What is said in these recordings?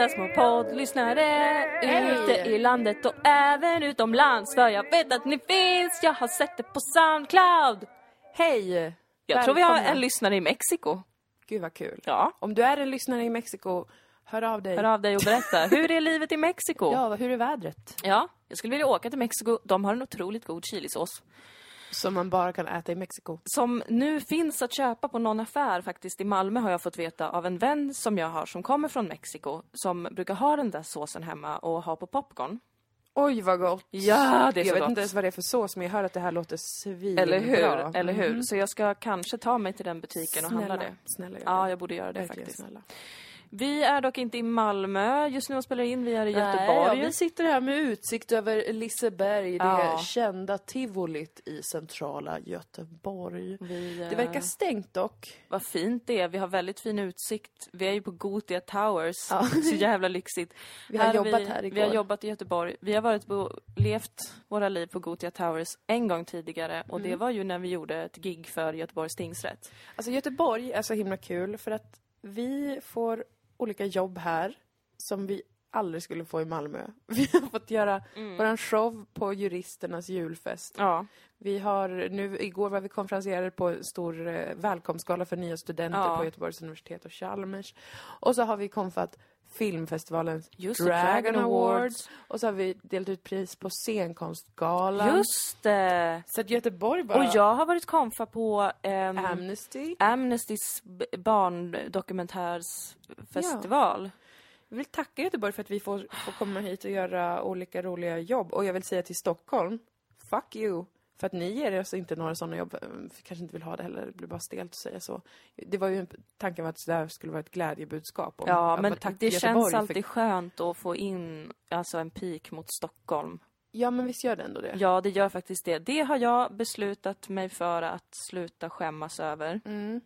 Glada små poddlyssnare ute i landet och även utomlands för jag vet att ni finns, jag har sett det på Soundcloud. Hej! Jag tror vi har Välkomna. en lyssnare i Mexiko. Gud vad kul. Ja. Om du är en lyssnare i Mexiko, hör av dig. Hör av dig och berätta, hur är livet i Mexiko? Ja, hur är vädret? Ja, jag skulle vilja åka till Mexiko. De har en otroligt god chilisås. Som man bara kan äta i Mexiko. Som nu finns att köpa på någon affär faktiskt i Malmö har jag fått veta av en vän som jag har som kommer från Mexiko. Som brukar ha den där såsen hemma och ha på popcorn. Oj vad gott! Ja, det är jag så vet gott. inte ens vad det är för sås, men jag hör att det här låter svinbra. Eller hur? Eller hur? Mm. Så jag ska kanske ta mig till den butiken och handla Snälla, det. snälla gör Ja, det. jag borde göra det Verkligen faktiskt. snälla. Vi är dock inte i Malmö just nu och spelar in. Vi är i Nej, Göteborg. ja, vi sitter här med utsikt över Liseberg, det Ja. kända tivolit i centrala Göteborg. Vi, Det eh, verkar stängt dock. Vad fint det är. Vi har väldigt fin utsikt. Vi är ju på Gotia Towers. Ja. Så jävla lyxigt. Vi har jobbat vi, här igår. Vi har jobbat i Göteborg. Vi har varit på, levt våra liv på Gotia Towers en gång tidigare. Och Mm. det var ju när vi gjorde ett gig för Göteborgs tingsrätt. Alltså Göteborg är så himla kul för att vi får olika jobb här som vi aldrig skulle få i Malmö. Vi har fått göra våran show på juristernas julfest. Ja. Vi har nu, igår var vi konferenserade på en stor eh, välkomstgala för nya studenter Ja. på Göteborgs universitet och Chalmers. Och så har vi konfat filmfestivalens Just Dragon, Dragon Awards. Awards. Och så har vi delat ut pris på scenkonstgalan. Just det! Så att Göteborg bara... Och jag har varit konfa på ehm, Amnesty. Amnestys barndokumentärsfestival. Jag vill tacka Göteborg för att vi får, får komma hit och göra olika roliga jobb. Och jag vill säga till Stockholm, fuck you. För att ni ger oss inte några sådana jobb. Vi kanske inte vill ha det heller, det blir bara stelt att säga så. Det var ju, tanken var att det där skulle vara ett glädjebudskap. Om, Ja, men det Göteborg känns för- alltid skönt att få in alltså, en pik mot Stockholm. Ja, men visst gör det ändå det? Ja, det gör faktiskt det. Det har jag beslutat mig för att sluta skämmas över. Mm.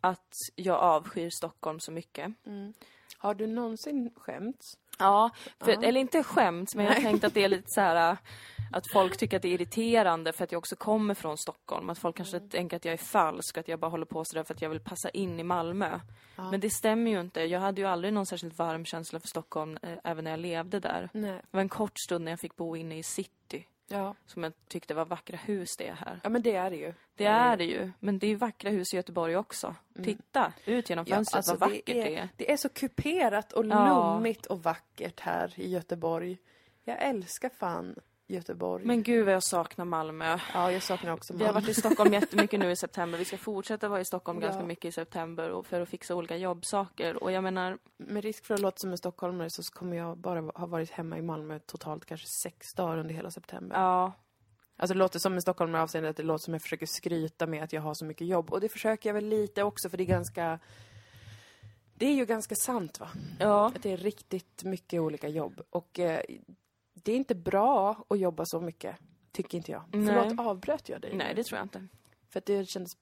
Att jag avskyr Stockholm så mycket. Har du någonsin skämts? Ja, för, Ja. eller inte skämt, men jag har tänkt att det är lite så här att folk tycker att det är irriterande för att jag också kommer från Stockholm. Att folk kanske tänker att jag är falsk, att jag bara håller på sådär för att jag vill passa in i Malmö. Ja. Men det stämmer ju inte. Jag hade ju aldrig någon särskilt varm känsla för Stockholm, eh, även när jag levde där. Nej. Det var en kort stund när jag fick bo inne i city, Ja. som jag tyckte var vackra hus det är här. ja, men det är det ju. Det är det ju, men det är vackra hus i Göteborg också. Titta ut genom fönstret, alltså, vad vackert det det är, är. det är så kuperat och Ja. lummigt och vackert här i Göteborg. Jag älskar fan Göteborg. Men gud vad jag saknar Malmö. Ja, jag saknar också Vi har Malmö. varit i Stockholm jättemycket nu i september. Vi ska fortsätta vara i Stockholm Ja. ganska mycket i september för att fixa olika jobbsaker. Och jag menar, Med risk för att låta som en stockholmare så kommer jag bara ha varit hemma i Malmö totalt kanske sex dagar under hela september. ja, Alltså det låter som en stockholmare avseende att det låter som jag försöker skryta med att jag har så mycket jobb. Och det försöker jag väl lite också för det är ganska... Det är ju ganska sant va? ja, Att det är riktigt mycket olika jobb. Och eh, det är inte bra att jobba så mycket, tycker inte jag. Nej. Förlåt, avbröt jag dig? nej det tror jag inte. För att det kändes...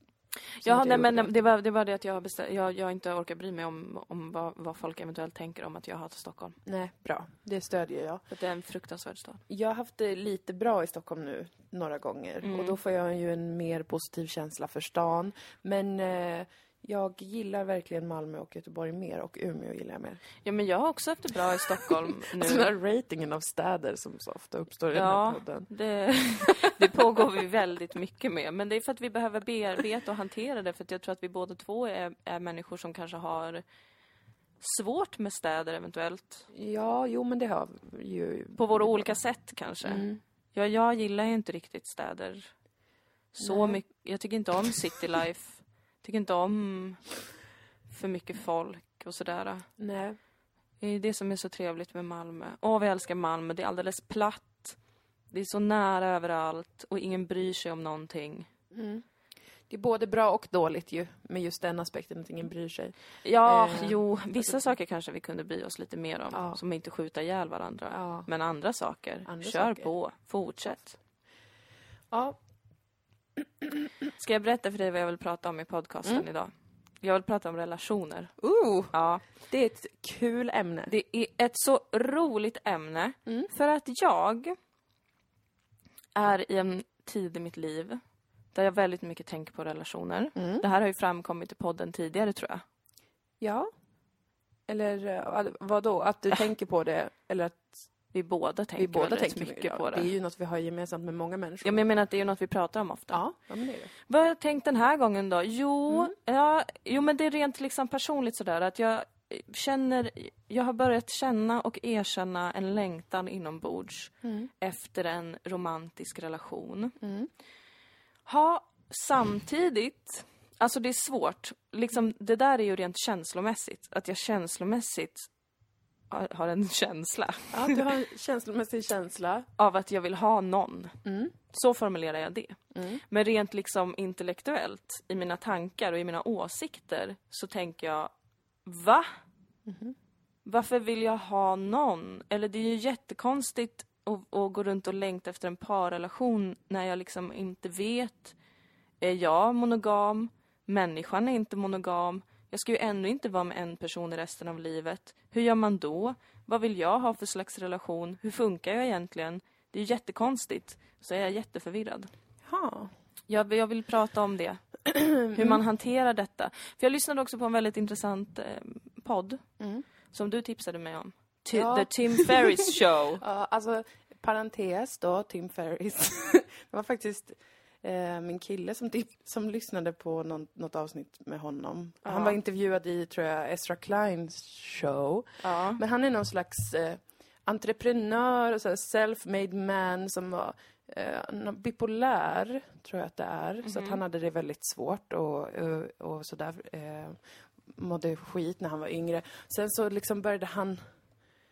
Ja, nej, men det var, det var det att jag, har bestämt, jag, jag inte orkar bry mig om, om vad, vad folk eventuellt tänker om att jag hatar Stockholm. Nej, bra. Det stödjer jag. För att det är en fruktansvärd stad. Jag har haft det lite bra i Stockholm nu, några gånger. Mm. Och då får jag ju en mer positiv känsla för stan. Men eh, jag gillar verkligen Malmö och Göteborg mer. Och Umeå gillar jag mer. Ja, men jag har också haft det bra i Stockholm nu. Alltså den här ratingen av städer som så ofta uppstår i den Ja, här podden. det, det pågår vi väldigt mycket med. Men det är för att vi behöver bearbeta och hantera det. För att jag tror att vi båda två är, är människor som kanske har svårt med städer eventuellt. Ja, jo men det har ju... På våra olika sätt kanske. Mm. Ja, jag gillar ju inte riktigt städer så Nej. mycket. Jag tycker inte om city life. Tycker inte om för mycket folk och sådär. Nej. Det är det som är så trevligt med Malmö. Åh, vi älskar Malmö. Det är alldeles platt. Det är så nära överallt och ingen bryr sig om någonting. Mm. Det är både bra och dåligt ju, med just den aspekten att ingen bryr sig. Ja, Eh, jo, vissa saker kanske vi kunde bry oss lite mer om. Ja. Som inte skjuta ihjäl varandra. Ja. Men andra saker, Andra kör saker. på. Fortsätt. Ja, Ska jag berätta för dig vad jag vill prata om i podcasten Mm. idag? Jag vill prata om relationer. uh, Ja, det är ett kul ämne. det är ett så roligt ämne. Mm. För att jag är i en tid i mitt liv där jag väldigt mycket tänker på relationer. Mm. Det här har ju framkommit i podden tidigare tror jag. Ja. Eller eh, vad då? Att du tänker på det? Eller att Vi båda tänker vi båda tänker mycket på det. Det är ju något vi har gemensamt med många människor. Ja, men jag menar att det är ju något vi pratar om ofta. ja, ja, men det är det. Vad har jag tänkt den här gången då? Jo, Mm. ja, jo men det är rent liksom personligt sådär att jag känner, jag har börjat känna och erkänna en längtan inombords Mm. efter en romantisk relation. Mm. Ha samtidigt, alltså det är svårt, liksom det där är ju rent känslomässigt, att jag känslomässigt har, en känsla Ja, du har en känslomässig känsla. av att jag vill ha någon. Mm. Så formulerar jag det. Mm. Men rent liksom intellektuellt, i mina tankar och i mina åsikter, så tänker jag, va? Mhm. Varför vill jag ha någon? Eller det är ju jättekonstigt att, att gå runt och längta efter en parrelation när jag liksom inte vet. Är jag monogam? Människan är inte monogam. Jag ska ju ändå inte vara med en person i resten av livet. Hur gör man då? Vad vill jag ha för slags relation? Hur funkar jag egentligen? Det är ju jättekonstigt. Så är jag jätteförvirrad. Ja. Jag, jag vill prata om det. Hur man hanterar detta. För jag lyssnade också på en väldigt intressant eh, podd Mm. som du tipsade mig om. Ti- Ja. The Tim Ferris Show. Ja, alltså parentes då, Tim Ferris. det var faktiskt eh, min kille som, tip- som lyssnade på någon, något avsnitt med honom. Han Ja. var intervjuad i, tror jag, Ezra Kleins show. ja. Men han är någon slags eh, entreprenör, self-made man som var eh, bipolär, tror jag att det är. Så att Mhm. han hade det väldigt svårt och, och, och sådär. Eh, mådde skit när han var yngre. Sen så liksom började han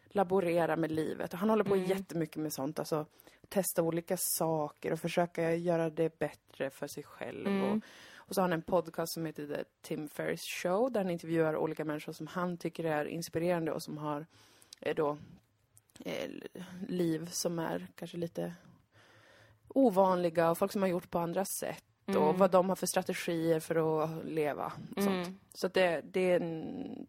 laborera med livet. Och han håller på Mm. jättemycket med sånt. Alltså testa olika saker och försöka göra det bättre för sig själv. Mm. Och, och så har han en podcast som heter The Tim Ferris Show där han intervjuar olika människor som han tycker är inspirerande och som har eh, då eh, liv som är kanske lite ovanliga och folk som har gjort på andra sätt och Mm. vad de har för strategier för att leva. Och sånt. Mm. Så det, det, är en-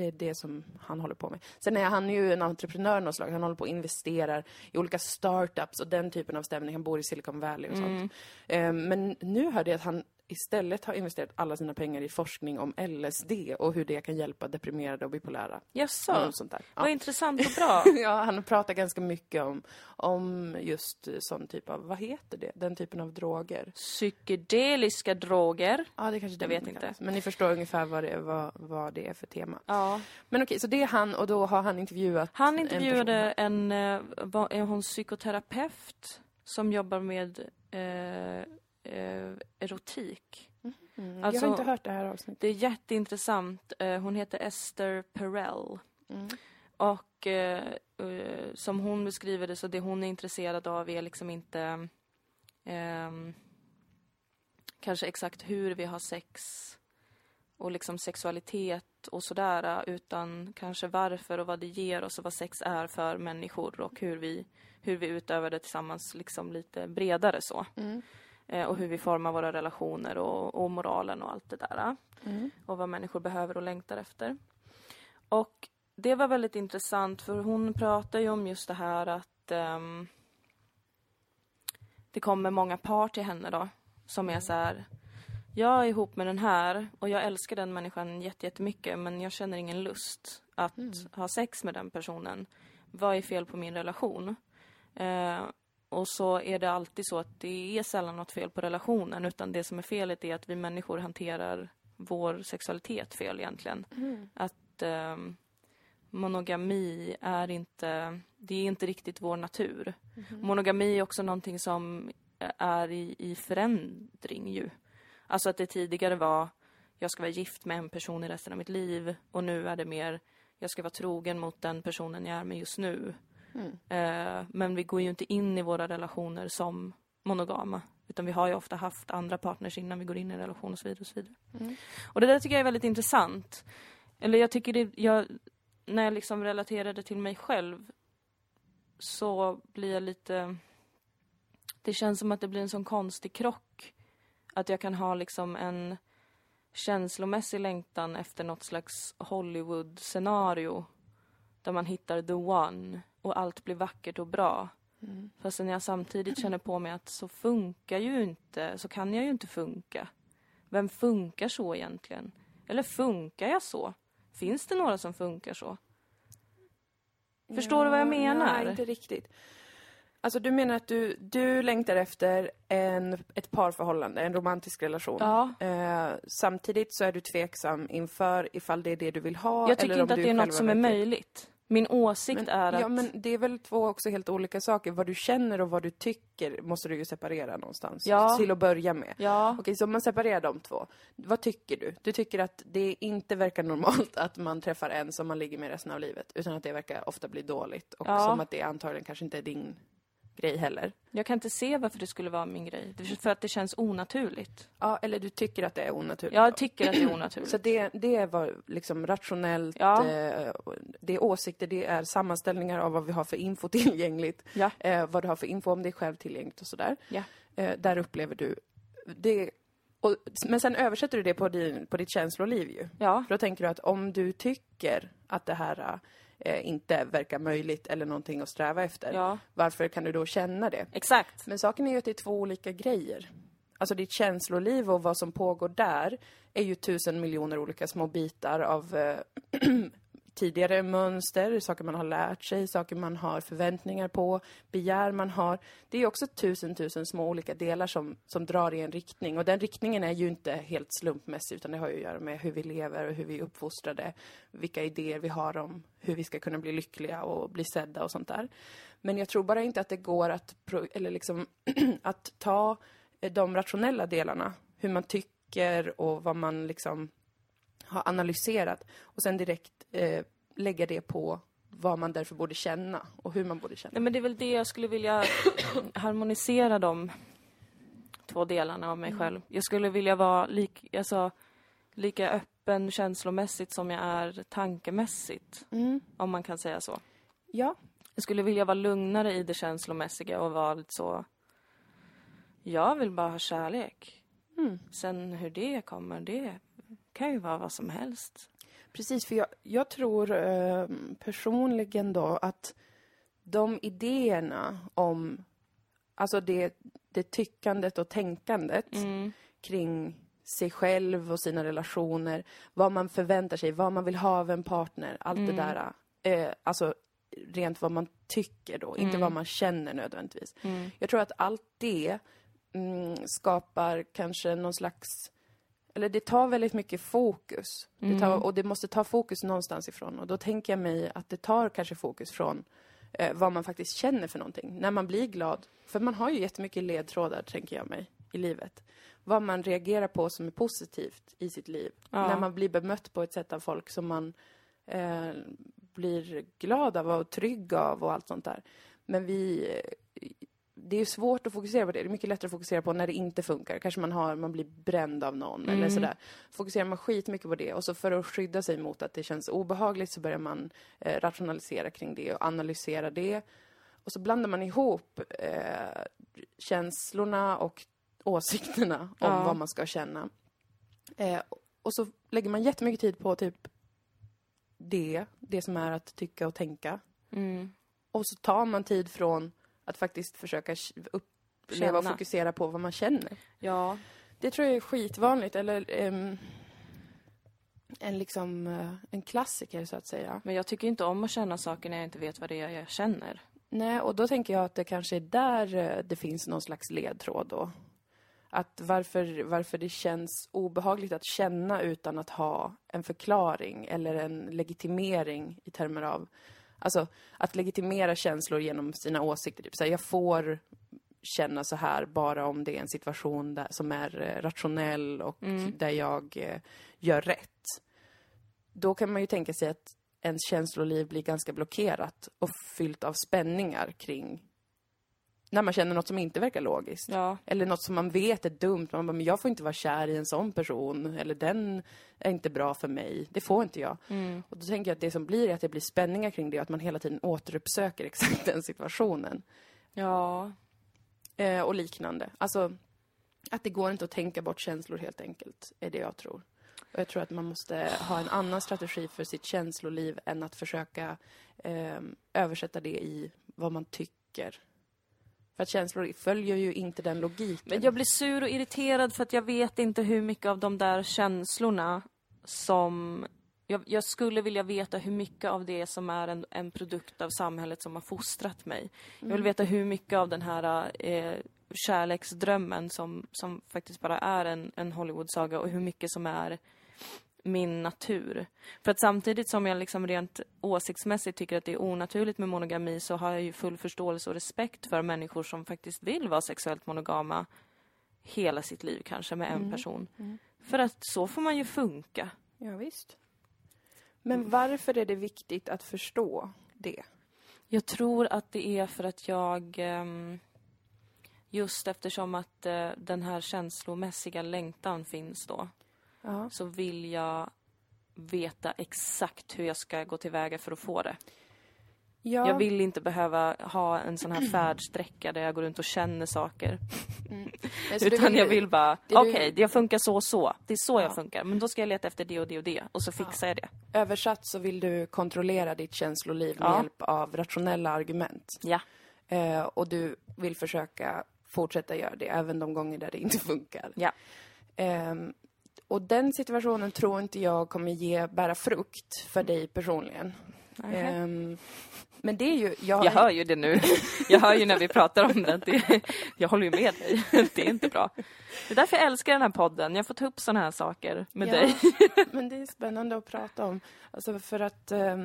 det är det som han håller på med. Sen är han ju en entreprenör något slag. Han håller på och investerar i olika startups och den typen av stämning. Han bor i Silicon Valley och sånt. Mm. Eh, Men nu hörde jag att han istället har investerat alla sina pengar i forskning om LSD och hur det kan hjälpa deprimerade och bipolära. Jaså, Och sånt där. vad Ja. intressant och bra. ja, han pratar ganska mycket om, om just sån typ av, vad heter det, den typen av droger. Psykedeliska droger. Ja, det kanske Jag det vet kallas. inte. Men ni förstår ungefär vad det, är, vad, vad det är för tema. Ja. Men okej, så det är han och då har han intervjuat Han en intervjuade en, eh, var, är hon psykoterapeut som jobbar med eh, eh, erotik. Mm. jag Alltså- har inte hört det här avsnittet. Det är jätteintressant. Eh, hon heter Esther Perel. Mm. Och eh, eh, som hon beskriver det så det hon är intresserad av är liksom inte ehm, kanske exakt hur vi har sex och liksom sexualitet och sådär utan kanske varför och vad det ger oss och vad sex är för människor och hur vi, hur vi utövar det tillsammans liksom lite bredare så. Mm. Eh, och hur vi formar våra relationer och, och moralen och allt det där Mm. och vad människor behöver och längtar efter. Och det var väldigt intressant för hon pratar ju om just det här att ehm, det kommer många par till henne då som är så här jag är ihop med den här och jag älskar den människan jätte- jättemycket men jag känner ingen lust att Mm. ha sex med den personen. Vad är fel på min relation? Eh, och så är det alltid så att det är sällan något fel på relationen utan det som är felet är att vi människor hanterar vår sexualitet fel egentligen. Mm. Att ehm, monogami är inte, det är inte riktigt vår natur. Mhm. Monogami är också någonting som är i, i förändring ju. Alltså att det tidigare var, jag ska vara gift med en person i resten av mitt liv och nu är det mer, jag ska vara trogen mot den personen jag är med just nu. Mm. Men vi går ju inte in i våra relationer som monogama. Utan vi har ju ofta haft andra partners innan vi går in i en relation och så vidare. Och, så vidare. Mm. och det där tycker jag är väldigt intressant. Eller jag tycker det, jag, när jag liksom relaterar det till mig själv så blir jag lite... Det känns som att det blir en sån konstig krock. Att jag kan ha liksom en känslomässig längtan efter något slags Hollywood-scenario där man hittar the one och allt blir vackert och bra. Mm. När jag samtidigt känner på mig att så funkar ju inte, så kan jag ju inte funka. Vem funkar så egentligen? Eller funkar jag så? Finns det några som funkar så? Förstår du vad jag menar? Nej, inte riktigt. Alltså du menar att du, du längtar efter en, ett parförhållande, en romantisk relation. Ja. Eh, samtidigt så är du tveksam inför ifall det är det du vill ha. Jag tycker eller inte om att det är något som är möjligt. Min åsikt Men, är att... Ja, men det är väl två också helt olika saker. Vad du känner och vad du tycker måste du ju separera någonstans. Ja. Till att börja med. Ja, Okej, så om man separerar de två. Vad tycker du? Du tycker att det inte verkar normalt att man träffar en som man ligger med resten av livet. Utan att det verkar ofta bli dåligt. Och Ja. som att det antagligen kanske inte är din grej heller. jag kan inte se varför det skulle vara min grej. Det är För att det känns onaturligt. Ja, eller du tycker att det är onaturligt. Jag tycker att det är onaturligt. Så det, det var liksom rationellt, Ja. eh, det är åsikter, det är sammanställningar av vad vi har för info tillgängligt. Ja. Eh, vad du har för info om dig själv tillgängligt och sådär. Ja. Eh, där upplever du det. Och, men sen översätter du det på, din, på ditt känsloliv ju. Ja, För då tänker du att om du tycker att det här eh, inte verkar möjligt eller någonting att sträva efter, ja. varför kan du då känna det? Exakt. Men saken är ju att det är två olika grejer. Alltså ditt känsloliv och vad som pågår där är ju tusen miljoner olika små bitar av eh, tidigare mönster, saker man har lärt sig, saker man har förväntningar på, begär man har. Det är också tusen, tusen små olika delar som, som drar i en riktning. Och den riktningen är ju inte helt slumpmässig, utan det har ju att göra med hur vi lever och hur vi är uppfostrade, vilka idéer vi har om hur vi ska kunna bli lyckliga och bli sedda och sånt där. Men jag tror bara inte att det går att, eller liksom, att ta de rationella delarna, hur man tycker och vad man liksom har analyserat och sen direkt eh, lägga det på vad man därför borde känna och hur man borde känna. Nej, men det är väl det jag skulle vilja harmonisera de två delarna av mig själv. Jag skulle vilja vara lik, alltså, lika öppen känslomässigt som jag är tankemässigt, Mm. om man kan säga så. Ja, Jag skulle vilja vara lugnare i det känslomässiga och vara lite så... Jag vill bara ha kärlek. Mm. Sen hur det kommer, det kan ju vara vad som helst. precis. För jag, jag tror eh, personligen då att de idéerna om, alltså det, det tyckandet och tänkandet Mm. kring sig själv och sina relationer, vad man förväntar sig, vad man vill ha av en partner, allt det där. Eh, alltså rent vad man tycker då, inte vad man känner nödvändigtvis. Mm. Jag tror att allt det mm, skapar kanske någon slags eller det tar väldigt mycket fokus. Det tar, och det måste ta fokus någonstans ifrån. Och då tänker jag mig att det tar kanske fokus från eh, vad man faktiskt känner för någonting. När man blir glad. För man har ju jättemycket ledtrådar, tänker jag mig, i livet. Vad man reagerar på som är positivt i sitt liv. Ja. När man blir bemött på ett sätt av folk som man eh, blir glad av och trygg av och allt sånt där. Men vi... Det är svårt att fokusera på det. Det är mycket lättare att fokusera på när det inte funkar. Kanske man, har, man blir bränd av någon eller sådär. Fokuserar man skitmycket på det och så för att skydda sig mot att det känns obehagligt så börjar man eh, rationalisera kring det och analysera det. Och så blandar man ihop eh, känslorna och åsikterna om Ja. vad man ska känna. Eh, och så lägger man jättemycket tid på typ det, det som är att tycka och tänka. Mm. Och så tar man tid från att faktiskt försöka uppleva och fokusera på vad man känner. Ja. Det tror jag är skitvanligt, eller ehm, en liksom, eh, en klassiker så att säga. Men jag tycker inte om att känna saker när jag inte vet vad det är jag känner. Nej, och då tänker jag att det kanske är där eh, det finns någon slags ledtråd då. Att varför, varför det känns obehagligt att känna utan att ha en förklaring eller en legitimering i termer av... Alltså, att legitimera känslor genom sina åsikter. Typ så här, jag får känna så här bara om det är en situation där, som är eh, rationell och där jag eh, gör rätt. Då kan man ju tänka sig att ens känsloliv blir ganska blockerat och fyllt av spänningar kring när man känner något som inte verkar logiskt. Ja. Eller något som man vet är dumt. Man bara, men jag får inte vara kär i en sån person. Eller den är inte bra för mig. Det får inte jag. Och då tänker jag att det som blir är att det blir spänningar kring det och att man hela tiden återuppsöker exakt den situationen. Ja. Eh, och liknande. Alltså, att det går inte att tänka bort känslor helt enkelt, är det jag tror. Och jag tror att man måste ha en annan strategi för sitt känsloliv än att försöka eh, översätta det i vad man tycker. För att känslor följer ju inte den logiken. Men jag blir sur och irriterad för att jag vet inte hur mycket av de där känslorna som Jag, jag skulle vilja veta hur mycket av det som är en, en produkt av samhället som har fostrat mig. Jag vill veta hur mycket av den här eh, kärleksdrömmen som, som faktiskt bara är en, en Hollywoodsaga och hur mycket som är min natur. För att samtidigt som jag liksom rent åsiktsmässigt tycker att det är onaturligt med monogami så har jag ju full förståelse och respekt för människor som faktiskt vill vara sexuellt monogama hela sitt liv kanske med en person. För att så får man ju funka. Ja, visst. Men varför är det viktigt att förstå det? Jag tror att det är för att jag ehm, just eftersom att eh, den här känslomässiga längtan finns då Ja. så vill jag veta exakt hur jag ska gå tillväga för att få det. Ja, Jag vill inte behöva ha en sån här färdsträcka där jag går runt och känner saker. du Utan jag vill bara, okej, det funkar så och så. Det är så Ja. jag funkar. Men då ska jag leta efter det och det och det. Och så fixar jag det. Översatt så vill du kontrollera ditt känsloliv med Ja. hjälp av rationella argument. Ja. Eh, och du vill försöka fortsätta göra det även de gånger där det inte funkar. Ja. Ehm, och den situationen tror inte jag kommer ge bära frukt för dig personligen. Ehm, men det är ju... Jag, Jag hör ju det nu. Jag hör ju när vi pratar om det. det jag håller ju med dig. Det är inte bra. Det är därför jag älskar den här podden. Jag får ta upp såna här saker med Ja, dig. men det är spännande att prata om. Alltså för att... eh,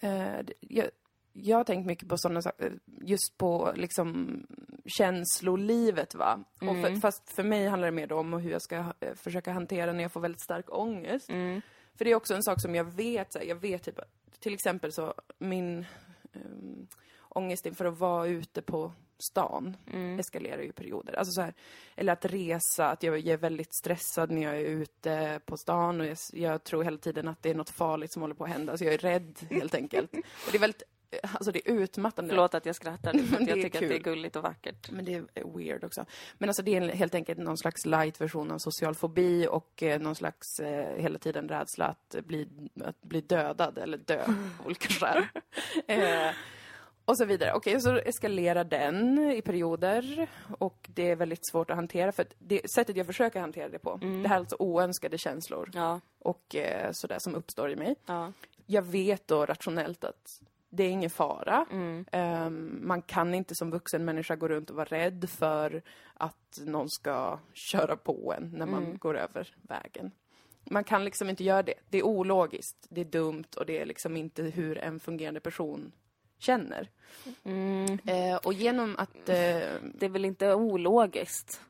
det- jag, jag har tänkt mycket på sådana saker, just på liksom känslolivet va. Och för, Mm. fast för mig handlar det mer om hur jag ska eh, försöka hantera när jag får väldigt stark ångest. Mm. För det är också en sak som jag vet, så här, jag vet typ, till exempel så min um, ångest inför att vara ute på stan Mm. eskalerar ju i perioder. Alltså så här, eller att resa, att jag är väldigt stressad när jag är ute på stan och jag, jag tror hela tiden att det är något farligt som håller på att hända. Så jag är rädd helt enkelt. Och det är väldigt, eh, alltså det är utmattande. Förlåt att jag skrattar. För att jag tycker att det är kul. gulligt och vackert. Men det är weird också. Men alltså det är helt enkelt någon slags light version av social fobi och eh, någon slags eh, hela tiden rädsla att bli, att bli dödad eller dö av olika skäl. eh, och så vidare. Okej, så eskalerar den i perioder och det är väldigt svårt att hantera för det sättet jag försöker hantera det på, det här är alltså oönskade känslor Ja. och eh, sådär som uppstår i mig. Ja. Jag vet då rationellt att det är ingen fara. Mm. Ehm, man kan inte som vuxen människa gå runt och vara rädd för att någon ska köra på en när man Mm. går över vägen. Man kan liksom inte göra det. Det är ologiskt, det är dumt och det är liksom inte hur en fungerande person känner. Mm. Eh, och genom att... Eh, Det är väl inte ologiskt?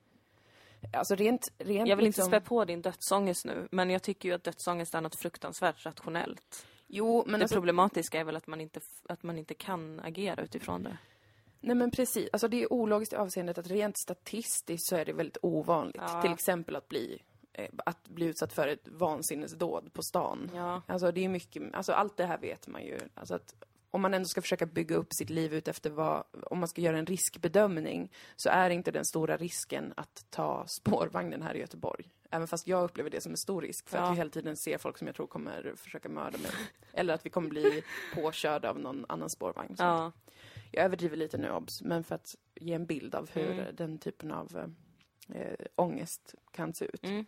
alltså rent... rent Jag vill inte liksom, spä på din dödsångest nu, men jag tycker ju att dödsångest är något fruktansvärt rationellt. Jo, men det alltså, problematiska är väl att man, inte, att man inte kan agera utifrån det. Nej men precis, alltså det är ologiskt i avseendet att rent statistiskt så är det väldigt ovanligt. Ja. Till exempel att bli, eh, att bli utsatt för ett vansinnesdåd på stan. Ja. Alltså det är mycket, alltså allt det här vet man ju. Alltså att om man ändå ska försöka bygga upp sitt liv ut efter vad, om man ska göra en riskbedömning, så är inte den stora risken att ta spårvagnen här i Göteborg. Även fast jag upplever det som en stor risk, för Ja. att vi hela tiden ser folk som jag tror kommer försöka mörda mig. Eller att vi kommer bli påkörda av någon annan spårvagn. Ja. Jag överdriver lite nu, obs, men för att ge en bild av hur Mm. eh, den typen av eh, ångest kan se ut. Mm.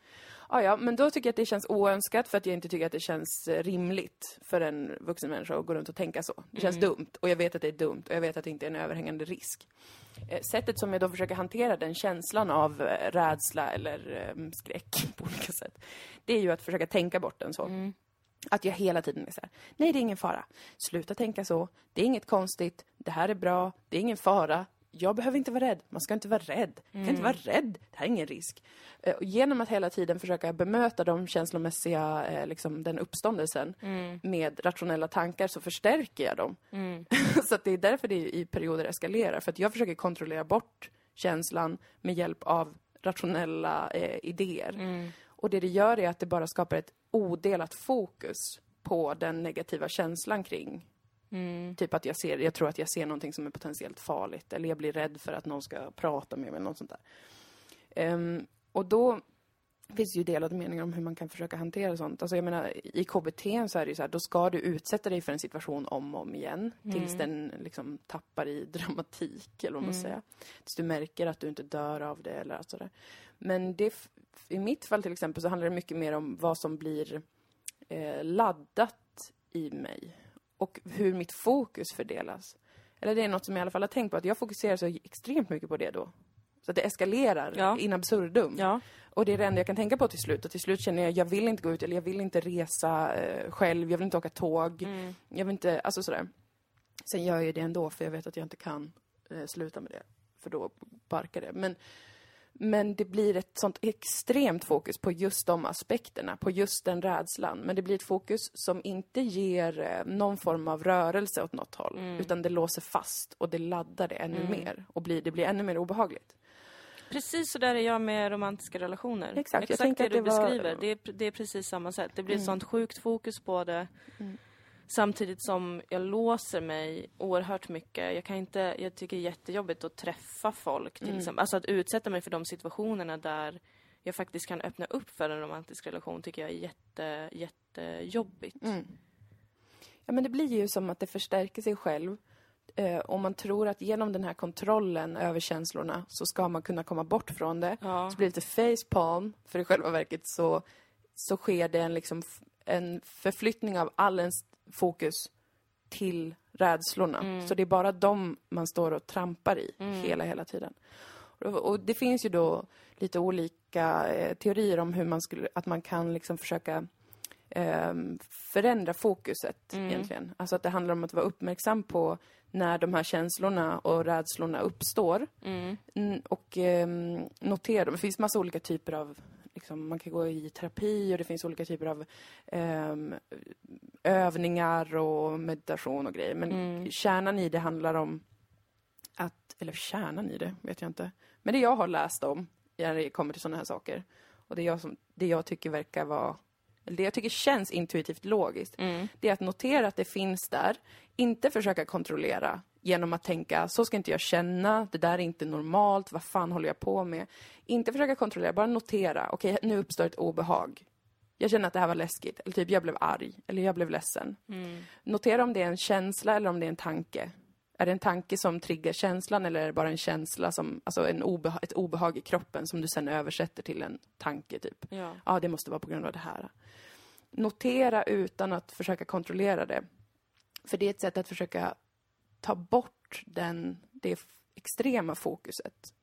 Ah, ja, men då tycker jag att det känns oönskat för att jag inte tycker att det känns eh, rimligt för en vuxen människa att gå runt och tänka så. Det känns Mm. dumt och jag vet att det är dumt och jag vet att det inte är en överhängande risk. Eh, Sättet som jag då försöker hantera den känslan av eh, rädsla eller eh, skräck på olika sätt, det är ju att försöka tänka bort den så. Mm. Att jag hela tiden är så här, nej det är ingen fara. Sluta tänka så. Det är inget konstigt. Det här är bra. Det är ingen fara. Jag behöver inte vara rädd. Man ska inte vara rädd. Jag kan inte vara rädd. Det här är ingen risk. Eh, Och genom att hela tiden försöka bemöta de känslomässiga, eh, liksom den uppståndelsen Mm. med rationella tankar så förstärker jag dem. Mm. så att det är därför det i perioder eskalerar. För att jag försöker kontrollera bort känslan med hjälp av rationella eh, idéer. Mm. Och det det gör är att det bara skapar ett odelat fokus på den negativa känslan kring Mm. Typ att jag ser, jag tror att jag ser någonting som är potentiellt farligt eller jag blir rädd för att någon ska prata med mig eller något sånt där. Ehm, och då finns det ju delade meningar om hur man kan försöka hantera sånt. Alltså jag menar, i KBT så är det ju så här, då ska du utsätta dig för en situation om och om igen tills den liksom tappar i dramatik, eller vad man Mm. säger. Tills du märker att du inte dör av det eller sådär. Men det, i mitt fall till exempel så handlar det mycket mer om vad som blir eh, laddat i mig. Och hur mitt fokus fördelas. Eller det är något som jag i alla fall har tänkt på, att jag fokuserar så extremt mycket på det då. Så att det eskalerar Ja. in absurdum. Ja. Och det är det enda jag kan tänka på till slut. Och till slut känner jag, jag vill inte gå ut, eller jag vill inte resa eh, själv, jag vill inte åka tåg. Mm. Jag vill inte, alltså sådär. Sen gör jag ju det ändå, för jag vet att jag inte kan eh, sluta med det. För då barkar det. Men, men det blir ett sånt extremt fokus på just de aspekterna, på just den rädslan. Men det blir ett fokus som inte ger eh, någon form av rörelse åt något håll. Utan det låser fast och det laddar det ännu mer. Och blir, det blir ännu mer obehagligt. Precis så där är jag med romantiska relationer. Exakt, Exakt det du det var- beskriver. Det, är, det är precis samma sätt. Det blir Mm. ett sånt sjukt fokus på det. Samtidigt som jag låser mig oerhört mycket. Jag kan inte, jag tycker det är jättejobbigt att träffa folk till Mm. exempel. Alltså att utsätta mig för de situationerna där jag faktiskt kan öppna upp för en romantisk relation tycker jag är jätte, jättejobbigt. Mm. Ja, men det blir ju som att det förstärker sig själv. Eh, om man tror att genom den här kontrollen över känslorna så ska man kunna komma bort från det. Ja. Så blir det lite facepalm, för i själva verket så, så sker det en, liksom, en förflyttning av all ens fokus till rädslorna. Så det är bara dem man står och trampar i hela, hela tiden. Och, det finns ju då lite olika eh, teorier om hur man skulle, att man kan liksom försöka ehm, förändra fokuset egentligen. Alltså att det handlar om att vara uppmärksam på när de här känslorna och rädslorna uppstår. Mm. Mm, och ehm, notera dem. Det finns massa olika typer av, liksom, man kan gå i terapi och det finns olika typer av ehm, övningar och meditation och grejer. Men Mm. kärnan i det handlar om att, eller kärnan i det vet jag inte. Men det jag har läst om när det kommer till sådana här saker och det jag, som, det jag tycker verkar vara, det jag tycker känns intuitivt logiskt, Mm. det är att notera att det finns där, inte försöka kontrollera genom att tänka, så ska inte jag känna, det där är inte normalt, vad fan håller jag på med? Inte försöka kontrollera, bara notera, okej, nu uppstår ett obehag. Jag känner att det här var läskigt, eller typ jag blev arg, eller jag blev ledsen. Mm. Notera om det är en känsla eller om det är en tanke. Är det en tanke som triggar känslan eller är det bara en känsla som, alltså en obeha- ett obehag i kroppen som du sen översätter till en tanke typ? Ja. ja, det måste vara på grund av det här. Notera utan att försöka kontrollera det. För det är ett sätt att försöka ta bort den, det extrema fokuset.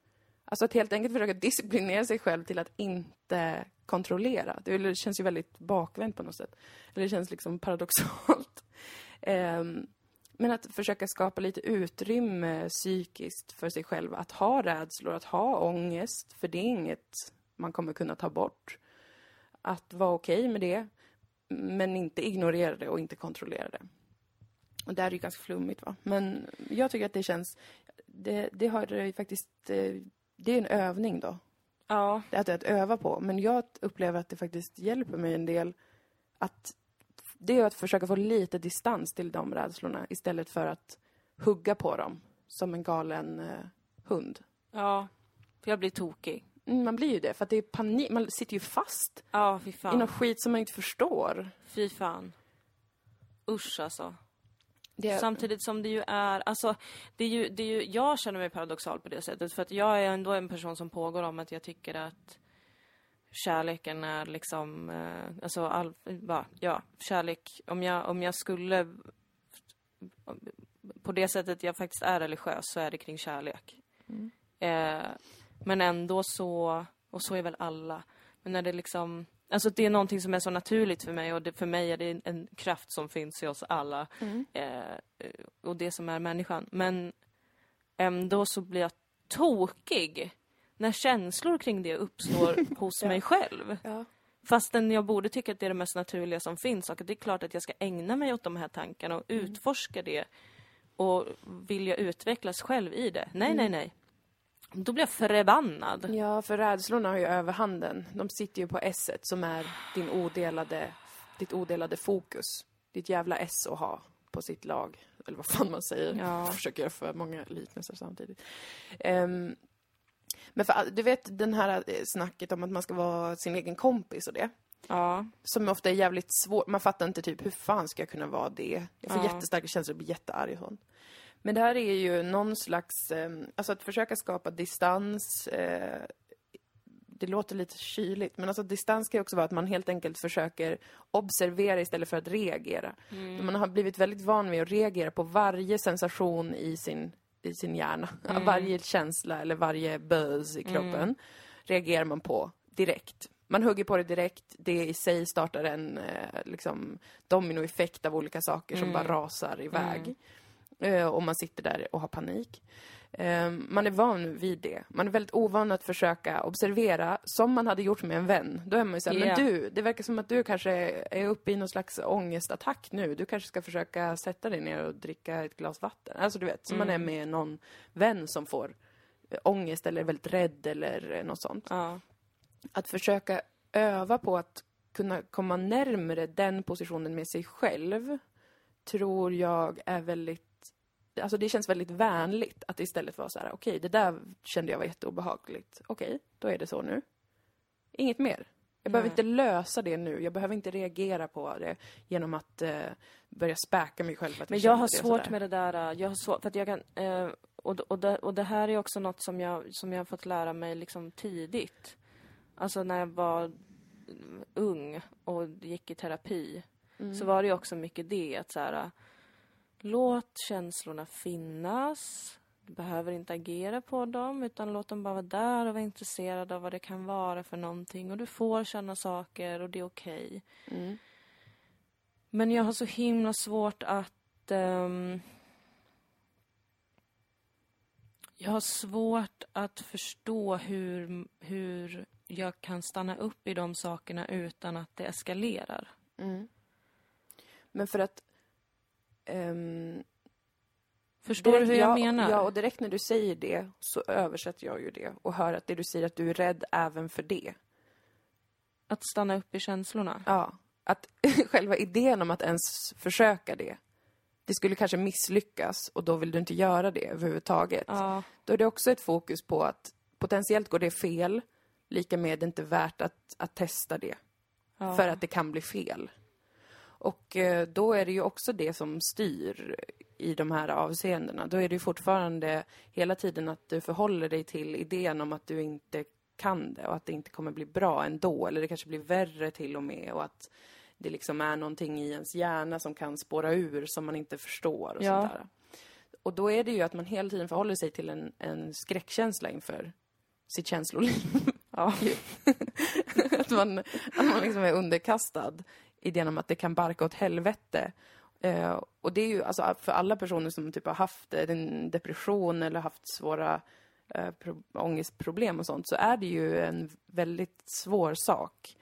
Alltså att helt enkelt försöka disciplinera sig själv till att inte kontrollera. Det känns ju väldigt bakvänt på något sätt. Eller det känns liksom paradoxalt. Ehm, men att försöka skapa lite utrymme psykiskt för sig själv. Att ha rädslor, att ha ångest. För det är inget man kommer kunna ta bort. Att vara okej med det. Men inte ignorera det och inte kontrollera det. Och där är det ganska flummigt va. Men jag tycker att det känns... Det, det har faktiskt... eh, Det är en övning då. Ja. Det är att, öva på. Men jag upplever att det faktiskt hjälper mig en del att det är att försöka få lite distans till de rädslorna istället för att hugga på dem som en galen eh, hund. Ja. För jag blir tokig. Mm, man blir ju det, för att det är panik. Man sitter ju fast Ja, i fan. något skit som man inte förstår. Fy fan. Usch alltså. Det, Samtidigt som det ju är, alltså, det är ju, det är ju, jag känner mig paradoxal på det sättet för att jag är ändå en person som pågår om att jag tycker att kärleken är liksom, eh, alltså, all, va, ja, kärlek, om jag, om jag skulle, på det sättet jag faktiskt är religiös så är det kring kärlek. Eh, men ändå så, och så är väl alla, men när det liksom, alltså det är någonting som är så naturligt för mig och det, för mig är det en kraft som finns i oss alla. Eh, och det som är människan. Men ändå så blir jag tokig när känslor kring det uppstår hos mig själv. ja. Fastän jag borde tycka att det är det mest naturliga som finns och det är klart att jag ska ägna mig åt de här tankarna och utforska det. Och vilja utvecklas själv i det. Nej, nej, nej. Då blir jag förbannad. ja, för rädslorna har ju överhanden. De sitter ju på s som är din odelade, ditt odelade fokus. Ditt jävla S att ha på sitt lag. Eller vad fan man säger. Ja. Jag försöker göra för många liknelser samtidigt. Ehm, men för, du vet den här eh, snacket om att man ska vara sin egen kompis och det. Ja. Som ofta är jävligt svårt. Man fattar inte typ hur fan ska jag kunna vara det? Jag får Ja. jättestarka känslor och blir jättearg och sånt. Men det här är ju någon slags, eh, alltså att försöka skapa distans, eh, det låter lite kyligt, men alltså distans kan ju också vara att man helt enkelt försöker observera istället för att reagera. Mm. Man har blivit väldigt van vid att reagera på varje sensation i sin, i sin hjärna. Mm. Varje känsla eller varje buzz i kroppen reagerar man på direkt. Man hugger på det direkt, det i sig startar en eh, liksom, dominoeffekt av olika saker som Mm. bara rasar iväg. Eh, och man sitter där och har panik. Eh, man är van vid det. Man är väldigt ovan att försöka observera som man hade gjort med en vän. Då är man ju såhär, Ja. men du, det verkar som att du kanske är uppe i någon slags ångestattack nu. Du kanske ska försöka sätta dig ner och dricka ett glas vatten. Alltså du vet, som man är Mm. med någon vän som får eh, ångest eller är väldigt rädd eller eh, något sånt. Ja. Att försöka öva på att kunna komma närmare den positionen med sig själv tror jag är väldigt Alltså det känns väldigt vänligt att istället vara så här: okej, det där kände jag var jätteobehagligt. Okej, då är det så nu. Inget mer. Jag behöver Nej. inte lösa det nu. Jag behöver inte reagera på det genom att eh, börja späka mig själv att Men jag har svårt med det där. äh, Jag har svårt, för att jag kan, eh, och, och, det, och det här är också något som jag, som jag har fått lära mig liksom tidigt. Alltså när jag var mm, ung och gick i terapi Mm. så var det ju också mycket det att så här, låt känslorna finnas. Du behöver inte agera på dem utan låt dem bara vara där och vara intresserad av vad det kan vara för någonting och du får känna saker och det är okej. Mm. Men jag har så himla svårt att... ehm, jag har svårt att förstå hur, hur jag kan stanna upp i de sakerna utan att det eskalerar. Mm. Men för att ehm, Förstår du hur Direkt- jag ja, menar? Ja, och direkt när du säger det så översätter jag ju det och hör att det du säger att du är rädd även för det. Att stanna upp i känslorna. Ja, att själva idén om att ens försöka det, det skulle kanske misslyckas och då vill du inte göra det överhuvudtaget. Ja, Då är det också ett fokus på att potentiellt går det fel, lika med det inte värt att, att testa det. ja. För att det kan bli fel. Och eh, då är det ju också det som styr i de här avseendena. Då är det ju fortfarande hela tiden att du förhåller dig till idén om att du inte kan det och att det inte kommer bli bra ändå. Eller det kanske blir värre till och med och att det liksom är någonting i ens hjärna som kan spåra ur som man inte förstår och Ja. sånt där. Och då är det ju att man hela tiden förhåller sig till en, en skräckkänsla inför sitt känsloliv. ja. att man, att man liksom är underkastad idén om att det kan barka åt helvete. Eh, och det är ju alltså för alla personer som typ har haft eh, en depression eller haft svåra eh, pro- ångestproblem och sånt så är det ju en väldigt svår sak.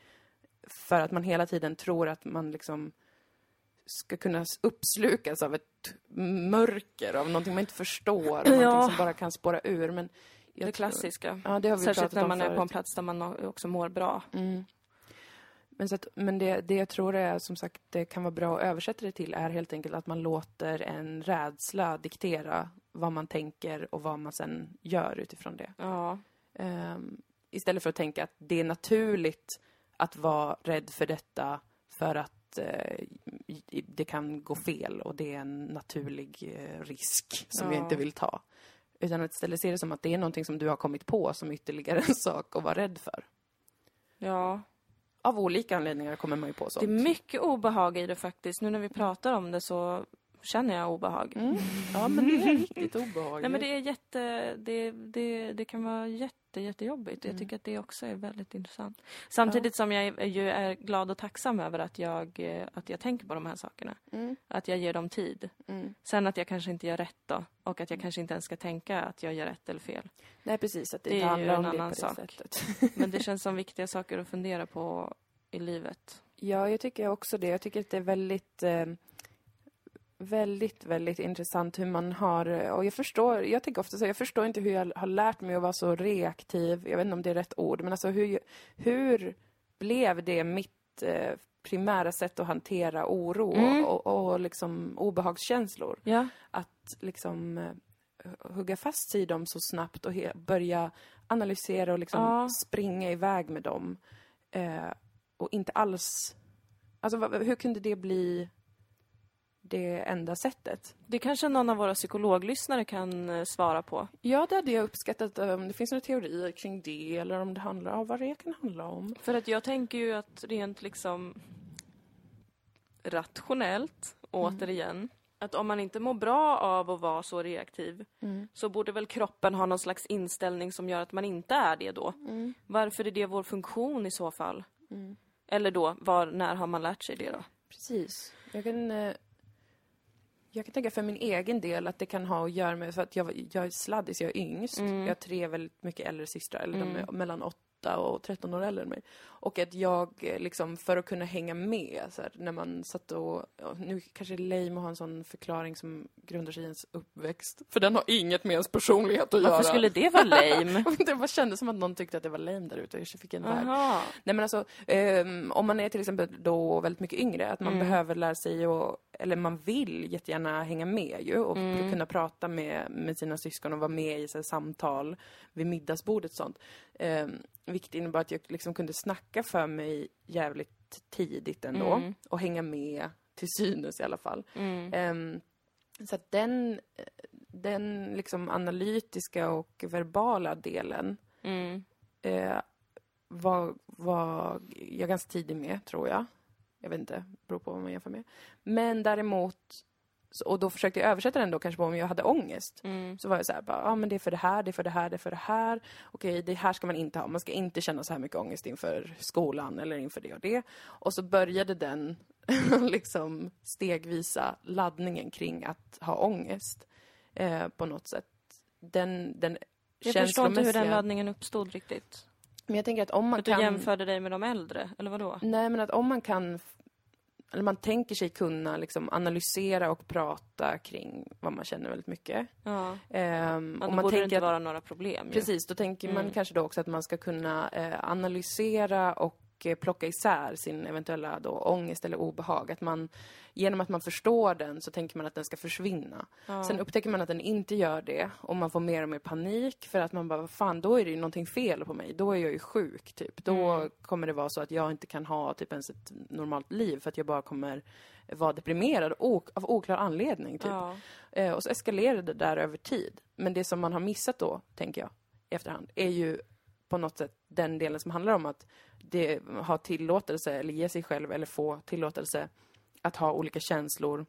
För att man hela tiden tror att man liksom ska kunna uppslukas av ett mörker, av någonting man inte förstår, Ja. någonting som bara kan spåra ur. Men Det klassiska. Ja, det Särskilt när man är på en förut. plats där man också mår bra. Mm. Men, så att, men det, det jag tror är, som sagt, det kan vara bra att översätta det till är helt enkelt att man låter en rädsla diktera vad man tänker och vad man sen gör utifrån det. Ja. Ehm, istället för att tänka att det är naturligt att vara rädd för detta för att i- det kan gå fel och det är en naturlig eh, risk som jag Ja. inte vill ta. Utan att istället se det som att det är någonting som du har kommit på som ytterligare en sak att vara rädd för. Ja. Av olika anledningar kommer man ju på Det sånt. är mycket obehag i det faktiskt. Nu när vi pratar om det så känner jag obehag. Mm. Ja, men det är riktigt obehagligt. Nej men det är jätte, det, det, det kan vara jätte, jättejobbigt. Mm. Jag tycker att det också är väldigt intressant. Samtidigt som jag ju är glad och tacksam över att jag, eh, att jag tänker på de här sakerna. Mm. Att jag ger dem tid. Mm. Sen att jag kanske inte gör rätt då. Och att jag kanske inte ens ska tänka att jag gör rätt eller fel. Nej, precis. Att det, Det inte är handlar om det annan på det sak. sättet. Men det känns som viktiga saker att fundera på i livet. Ja, jag tycker också det. Jag tycker att det är väldigt, eh, väldigt, väldigt intressant hur man har, och jag förstår, jag tänker ofta så, jag förstår inte hur jag har lärt mig att vara så reaktiv, jag vet inte om det är rätt ord, men alltså hur, hur blev det mitt eh, primära sätt att hantera oro Mm. och, och, liksom obehagskänslor? Ja. att liksom eh, hugga fast sig i dem så snabbt och börja analysera och liksom Ja. springa iväg med dem. Eh, och inte alls... Alltså hur kunde det bli det enda sättet. Det kanske någon av våra psykologlyssnare kan eh, svara på. Ja, det hade jag uppskattat om det finns några teorier kring det eller om det handlar om vad det kan handla om. För att jag tänker ju att rent liksom rationellt, återigen, att om man inte mår bra av att vara så reaktiv så borde väl kroppen ha någon slags inställning som gör att man inte är det då. Varför är det vår funktion i så fall? Eller då, var, när har man lärt sig det då? Precis. Jag kan, eh, jag kan tänka för min egen del att det kan ha att göra med, för att jag, jag är sladdis, jag är yngst. Jag har tre väldigt mycket äldre systrar, eller de är mellan 8 och 13 år äldre än mig. Och att jag, eh, liksom, för att kunna hänga med, så här, när man satt och, nu kanske det är lame att ha en sån förklaring som grundar sig i ens uppväxt. För den har inget med ens personlighet att göra. Varför skulle det vara lame? det bara kändes som att någon tyckte att det var lame där ute. Jag fick en. Aha. Nej men alltså, ehm, om man är till exempel då väldigt mycket yngre, att man behöver lära sig och eller man vill jättegärna hänga med ju och kunna prata med, med sina syskon och vara med i så här, samtal vid middagsbordet och sånt. Ehm, vilket innebar att jag liksom kunde snacka för mig jävligt tidigt ändå och hänga med till synes i alla fall. Ehm, så att den, den liksom analytiska och verbala delen Mm. eh, var, var jag ganska tidig med, tror jag. Jag vet inte, beror på vad man jämför med. Men däremot, och då försökte jag översätta den då kanske på om jag hade ångest. Mm. Så var jag så här, ja men det är för det här, det är för det här, det är för det här. Okej, det här ska man inte ha. Man ska inte känna så här mycket ångest inför skolan eller inför det och det. Och så började den liksom stegvisa laddningen kring att ha ångest eh, på något sätt. Den, den Jag förstår inte hur den laddningen uppstod riktigt. Men jag tänker att om man Att du kan... jämförde dig med de äldre, eller vad då? Nej, men att om man kan... Eller man tänker sig kunna liksom analysera och prata kring vad man känner väldigt mycket. Ja. Ehm, Ja, och då man borde det inte att, vara några problem ju. Precis, då tänker man kanske då också att man ska kunna eh, analysera och eh, plocka isär sin eventuella då ångest eller obehag. Att man, genom att man förstår den så tänker man att den ska försvinna. Sen upptäcker man att den inte gör det och man får mer och mer panik för att man bara, "Vad fan, då är det ju någonting fel på mig. Då är jag ju sjuk, typ. Då kommer det vara så att jag inte kan ha typ ens ett normalt liv för att jag bara kommer vara deprimerad och, av oklar anledning, typ. Ja. Eh, och så eskalerar det där över tid. Men det som man har missat då, tänker jag, i efterhand, är ju på något sätt den delen som handlar om att det, ha tillåtelse, eller ge sig själv, eller få tillåtelse att ha olika känslor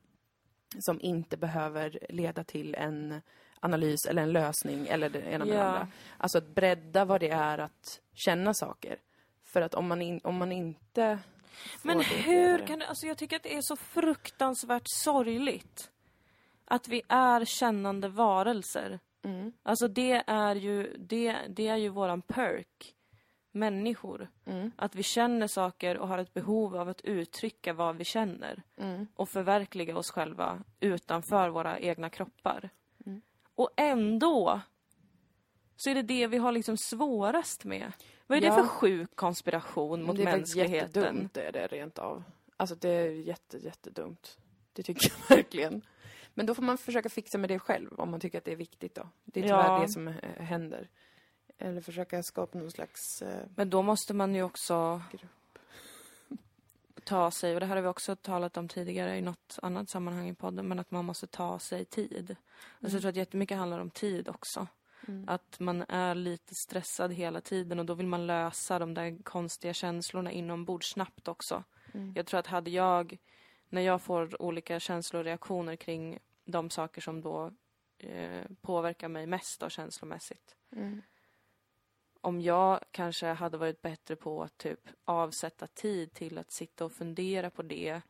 som inte behöver leda till en analys eller en lösning eller det ena med det Ja. andra. Alltså att bredda vad det är att känna saker. För att om man, in, om man inte Men det hur bredare- kan det, alltså jag tycker att det är så fruktansvärt sorgligt. Att vi är kännande varelser. Mm. Alltså det är ju, det, det är ju våran perk. Människor. Mm. Att vi känner saker och har ett behov av att uttrycka vad vi känner. Mm. Och förverkliga oss själva utanför våra egna kroppar. Mm. Och ändå så är det det vi har liksom svårast med. Vad är Ja. det för sjuk konspiration mot det är väl mänskligheten? jättedumt, det är det rent av. Alltså det är jätte, jättedumt. Det tycker jag verkligen. Men då får man försöka fixa med det själv, om man tycker att det är viktigt då. Det är tyvärr Ja. det som eh, händer. Eller försöka skapa någon slags... Eh, Men då måste man ju också Grupp. ta sig, och det här har vi också talat om tidigare i något annat sammanhang i podden, men att man måste ta sig tid. Alltså jag tror att jättemycket handlar om tid också. Att man är lite stressad hela tiden och då vill man lösa de där konstiga känslorna inombords snabbt också. Jag tror att hade jag, när jag får olika känsloreaktioner kring de saker som då eh, påverkar mig mest då, känslomässigt. Om jag kanske hade varit bättre på att typ avsätta tid till att sitta och fundera på det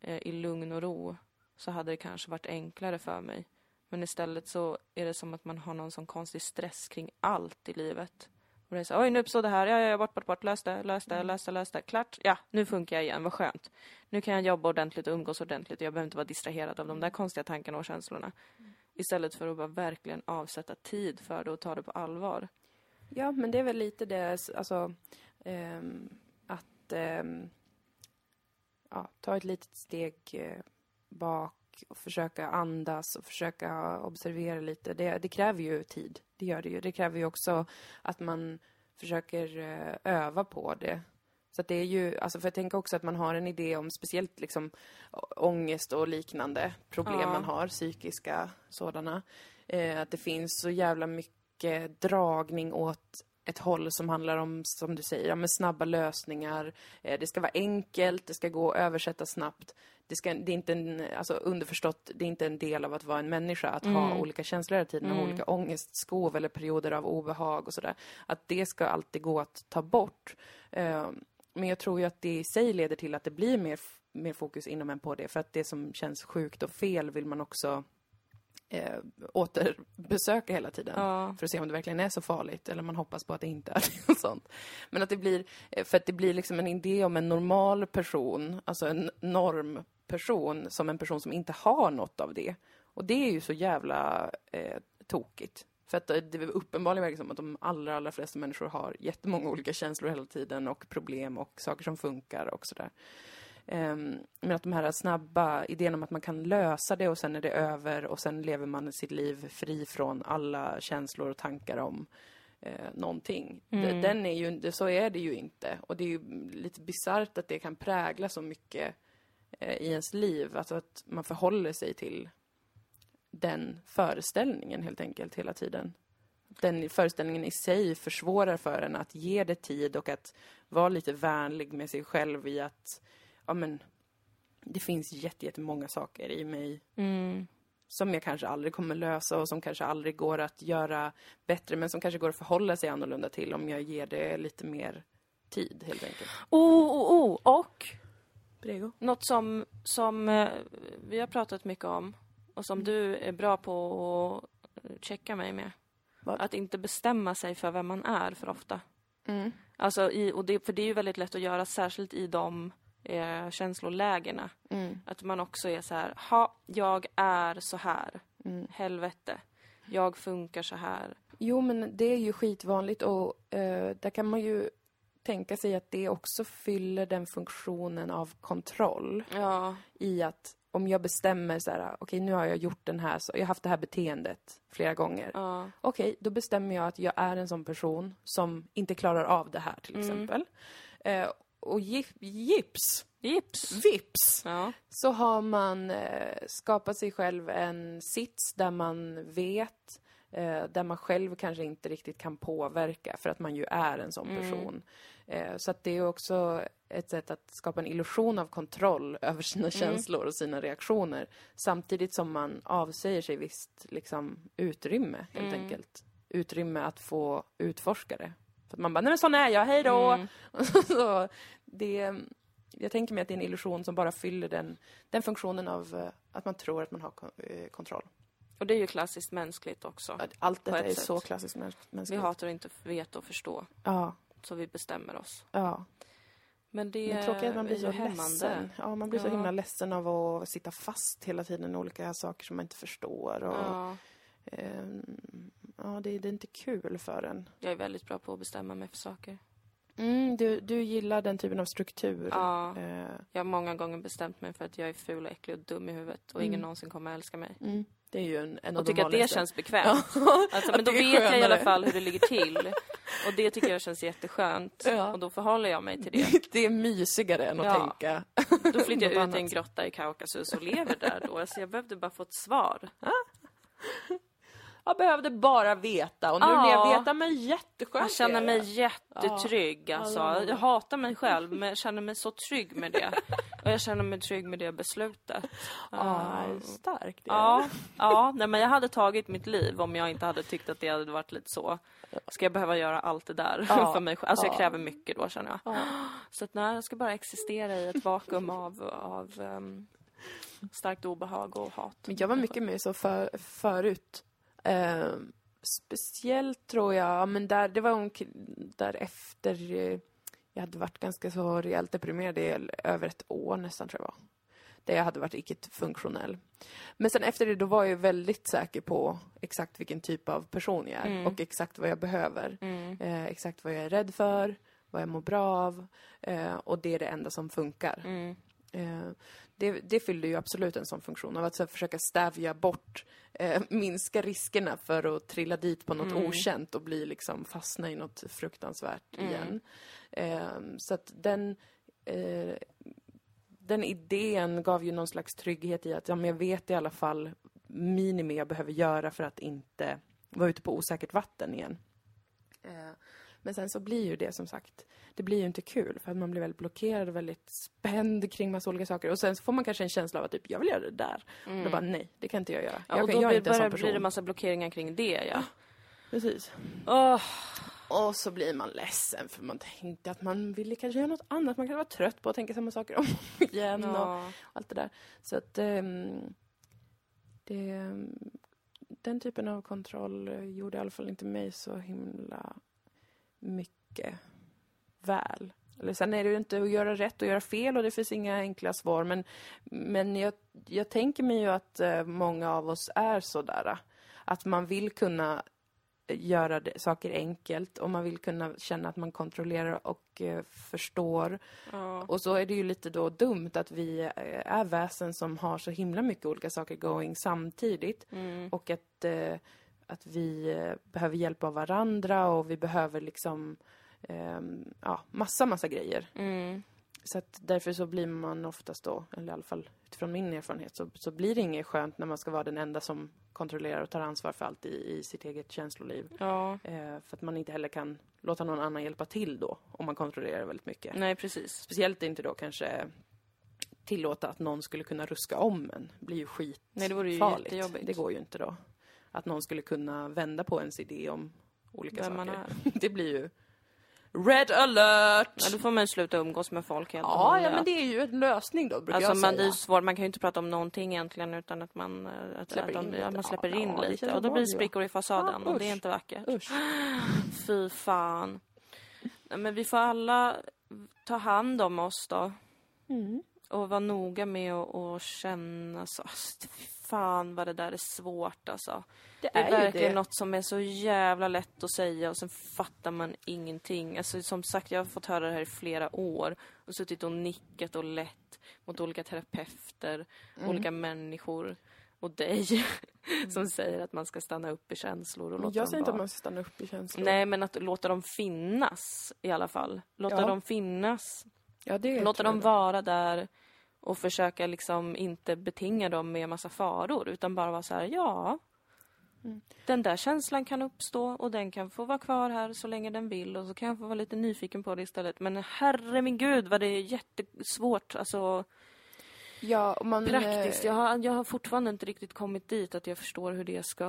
eh, i lugn och ro så hade det kanske varit enklare för mig. Men istället så är det som att man har någon sån konstig stress kring allt i livet. Och det är så, oj nu uppstod det här, ja, ja, bort, bort, bort, lös det, lös det, lös det, lös det, klart, ja, nu funkar jag igen, vad skönt. Nu kan jag jobba ordentligt och umgås ordentligt och jag behöver inte vara distraherad av de där konstiga tankarna och känslorna. Istället för att bara verkligen avsätta tid för det och ta det på allvar. Ja, men det är väl lite det, alltså... ehm, att ehm, ja, ta ett litet steg eh, bak och försöka andas och försöka observera lite. Det, det kräver ju tid. Det gör det ju. Det kräver ju också att man försöker eh, öva på det. Så det är ju, alltså för jag tänker också att man har en idé om speciellt liksom ångest och liknande problem Ja. man har, psykiska sådana. Eh, att det finns så jävla mycket dragning åt ett håll som handlar om, som du säger, ja, men snabba lösningar. Eh, det ska vara enkelt, det ska gå att översätta snabbt. Det, ska, det är inte en, alltså underförstått, det är inte en del av att vara en människa, att ha olika känslor hela tiden, ha olika ångestskov eller perioder av obehag och sådär. Att det ska alltid gå att ta bort. Eh, men jag tror ju att det i sig leder till att det blir mer, mer fokus inom en på det. För att det som känns sjukt och fel vill man också eh, återbesöka hela tiden. Ja. För att se om det verkligen är så farligt. Eller man hoppas på att det inte är det. Och sånt. Men att det blir, eh, för att det blir liksom en idé om en normal person, alltså en normperson, som en person som inte har något av det. Och det är ju så jävla eh, tokigt. För att det det är uppenbarligen verkar som att de allra, allra flesta människor har jättemånga olika känslor hela tiden och problem och saker som funkar och sådär. Ehm, men att de här snabba idéerna om att man kan lösa det och sen är det över och sen lever man sitt liv fri från alla känslor och tankar om eh, någonting. D- Den är ju, så är det ju inte. Och det är ju lite bisarrt att det kan prägla så mycket eh, i ens liv. Alltså att man förhåller sig till den föreställningen helt enkelt hela tiden. Den föreställningen i sig försvårar för en att ge det tid och att vara lite vänlig med sig själv i att, ja men, det finns jätte- jättemånga saker i mig Mm. som jag kanske aldrig kommer lösa och som kanske aldrig går att göra bättre men som kanske går att förhålla sig annorlunda till om jag ger det lite mer tid helt enkelt. Oh, oh, oh. Och Prego. något som, som eh, vi har pratat mycket om och som du är bra på att checka mig med. Vad? Att inte bestämma sig för vem man är för ofta. Mm. Alltså i, och det, för det är ju väldigt lätt att göra, särskilt i de eh, känslolägena. Mm. Att man också är så här, ha, jag är så här. Mm. Helvete. Jag funkar så här. Jo, men det är ju skitvanligt och eh, där kan man ju tänka sig att det också fyller den funktionen av kontroll Ja. i att om jag bestämmer så här, okej nu har jag gjort den här, så jag har haft det här beteendet flera gånger. Ja. Okej, då bestämmer jag att jag är en sån person som inte klarar av det här till exempel. Eh, och gip- gips, Gips. vips, Ja. så har man eh, skapat sig själv en sits där man vet, eh, där man själv kanske inte riktigt kan påverka för att man ju är en sån person. Eh, så att det är också ett sätt att skapa en illusion av kontroll över sina känslor och sina reaktioner samtidigt som man avsäger sig visst liksom, utrymme, helt enkelt. Utrymme att få utforska det. För man bara, nej men sån är jag, hej då! så det, jag tänker mig att det är en illusion som bara fyller den, den funktionen av eh, att man tror att man har eh, kontroll. Och det är ju klassiskt mänskligt också. Allt detta ett är sätt. så klassiskt mäns- Vi mänskligt. hatar att inte veta och förstå. Ja, Så vi bestämmer oss. ja. Men det, är tråkigt att man blir så hämmande. ledsen. Ja, man blir så Ja. himla ledsen av att sitta fast hela tiden i olika saker som man inte förstår. Och, Ja. Ehm, ja, det, det är inte kul för en. Jag är väldigt bra på att bestämma mig för saker. Mm, du, du gillar den typen av struktur. Ja. Eh, Jag har många gånger bestämt mig för att jag är ful, och äcklig och dum i huvudet och ingen någonsin kommer älska mig. mm, det är ju en, en Och tycker att det känns bekvämt. Alltså, men då vet jag i alla fall hur det ligger till. Och det tycker jag känns jätteskönt. Ja. Och då förhåller jag mig till det. Det är mysigare än att Ja. tänka. Då flyttar jag ut i en grotta i Kaukasus och lever där då. Alltså jag behövde bara få ett svar. Jag behövde bara veta och nu när jag Ja. vet, ja, men jätteskönt Jag känner mig jättetrygg alltså. Ja. Jag hatar mig själv men jag känner mig så trygg med det. Och jag känner mig trygg med det beslutet. Ja, Ja. starkt. Ja, ja nej, men jag hade tagit mitt liv om jag inte hade tyckt att det hade varit lite så. Ska jag behöva göra allt det där Ja. för mig själv? Alltså jag Ja. kräver mycket då känner jag. Ja. Så att nej, jag ska bara existera i ett vakuum av, av ehm, starkt obehag och hat. Men jag var mycket mer så för, förut. Eh, speciellt tror jag, ja, men där, det var därefter eh, jag hade varit ganska så rejält deprimerad i över ett år nästan tror jag var. Där jag hade varit icke-funktionell. Men sen efter det då var jag väldigt säker på exakt vilken typ av person jag är Mm. och exakt vad jag behöver. Mm. Eh, exakt vad jag är rädd för, vad jag mår bra av eh, och det är det enda som funkar. Mm. Eh, det, det fyllde ju absolut en sån funktion av att så här, försöka stävja bort, eh, minska riskerna för att trilla dit på något Mm. okänt och bli liksom fastna i något fruktansvärt Mm. igen. Eh, så att den, eh, den idén gav ju någon slags trygghet i att ja, men jag vet i alla fall minimi jag behöver göra för att inte vara ute på osäkert vatten igen. Eh, men sen så blir ju det som sagt, det blir ju inte kul för att man blir väldigt blockerad och väldigt spänd kring massa olika saker. Och sen får man kanske en känsla av att typ, jag vill göra det där. Mm. Och då bara, nej, det kan inte jag göra. Ja, jag, och då jag blir, person. blir det massa blockeringar kring det, ja. Precis. Åh, Och så blir man ledsen för man tänkte att man ville kanske göra något annat. Man kan vara trött på att tänka samma saker om igen och ja. allt det där. Så att ehm, det, den typen av kontroll gjorde i alla fall inte mig så himla mycket väl. Eller sen är det ju inte att göra rätt och göra fel och det finns inga enkla svar. Men, men jag, jag tänker mig ju att eh, många av oss är sådär. Att man vill kunna göra saker enkelt och man vill kunna känna att man kontrollerar och eh, förstår. ja. Och så är det ju lite då dumt att vi eh, är väsen som har så himla mycket olika saker going samtidigt. Mm. Och att, eh, att vi eh, behöver hjälp av varandra och vi behöver liksom ja, massa, massa grejer. Mm. Så att därför så blir man oftast då, eller i alla fall utifrån min erfarenhet, så, så blir det inget skönt när man ska vara den enda som kontrollerar och tar ansvar för allt i, i sitt eget känsloliv. ja. Eh, för att man inte heller kan låta någon annan hjälpa till då, om man kontrollerar väldigt mycket. Nej, precis. Speciellt inte då kanske tillåta att någon skulle kunna ruska om en. Det blir ju skit Nej, det vore ju farligt. jättejobbigt. Det går ju inte då. Att någon skulle kunna vända på ens idé om olika Vem man saker. är. Det blir ju Red alert! Ja, då får man sluta umgås med folk helt och Ja, ja, men det är ju en lösning då, brukar Alltså jag man, det är säga. svårt, man kan ju inte prata om någonting egentligen utan att man, eh, att, Släpper att de, in ja, lite. man släpper Ja, in ja, lite och då blir det sprickor i fasaden och det är inte vackert. Usch. Fy fan. Men vi får alla ta hand om oss då Mm. och vara noga med att känna så. Alltså, fan vad det där är svårt alltså. Det Det är, är verkligen det. något som är så jävla lätt att säga och sen fattar man ingenting. Alltså som sagt, jag har fått höra det här i flera år och suttit och nickat och lett mot olika terapeuter, Mm. olika människor och dig som säger att man ska stanna upp i känslor och låta jag säger inte att man ska stanna upp i känslor. Nej, men att låta dem finnas i alla fall. Låta Ja. dem finnas. ja, det Låta dem vara där och försöka liksom inte betinga dem med massa faror utan bara vara så här, ja. Mm. Den där känslan kan uppstå och den kan få vara kvar här så länge den vill och så kan jag få vara lite nyfiken på det istället. Men herre min gud vad det är jättesvårt, alltså Ja, man... praktiskt. eh, Jag har, jag har fortfarande inte riktigt kommit dit att jag förstår hur det ska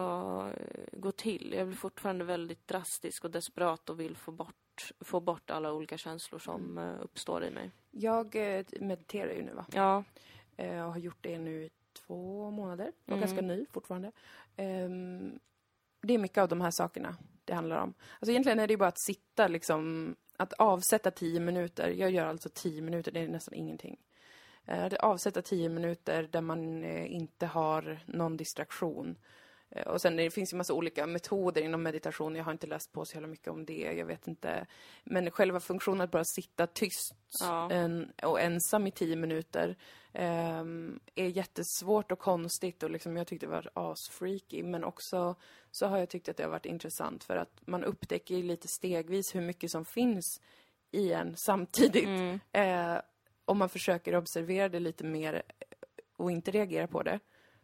eh, gå till. Jag blir fortfarande väldigt drastisk och desperat och vill få bort, få bort alla olika känslor som Mm. eh, uppstår i mig. Jag mediterar ju nu va? Ja, och har gjort det nu i två månader. Och Mm. ganska ny fortfarande. Ehm, det är mycket av de här sakerna det handlar om. Alltså egentligen är det bara att sitta liksom, att avsätta tio minuter. Jag gör alltså tio minuter, det är nästan ingenting. Eh, avsätta tio minuter där man eh, inte har någon distraktion. Eh, Och sen det finns ju massa olika metoder inom meditation. Jag har inte läst på så jävla mycket om det. Jag vet inte. Men själva funktionen att bara sitta tyst Ja. en, och ensam i tio minuter ehm, är jättesvårt och konstigt och liksom jag tyckte det var asfreaky. Men också så har jag tyckt att det har varit intressant för att man upptäcker lite stegvis hur mycket som finns i en samtidigt. Mm. Eh, om man försöker observera det lite mer och inte reagera på det.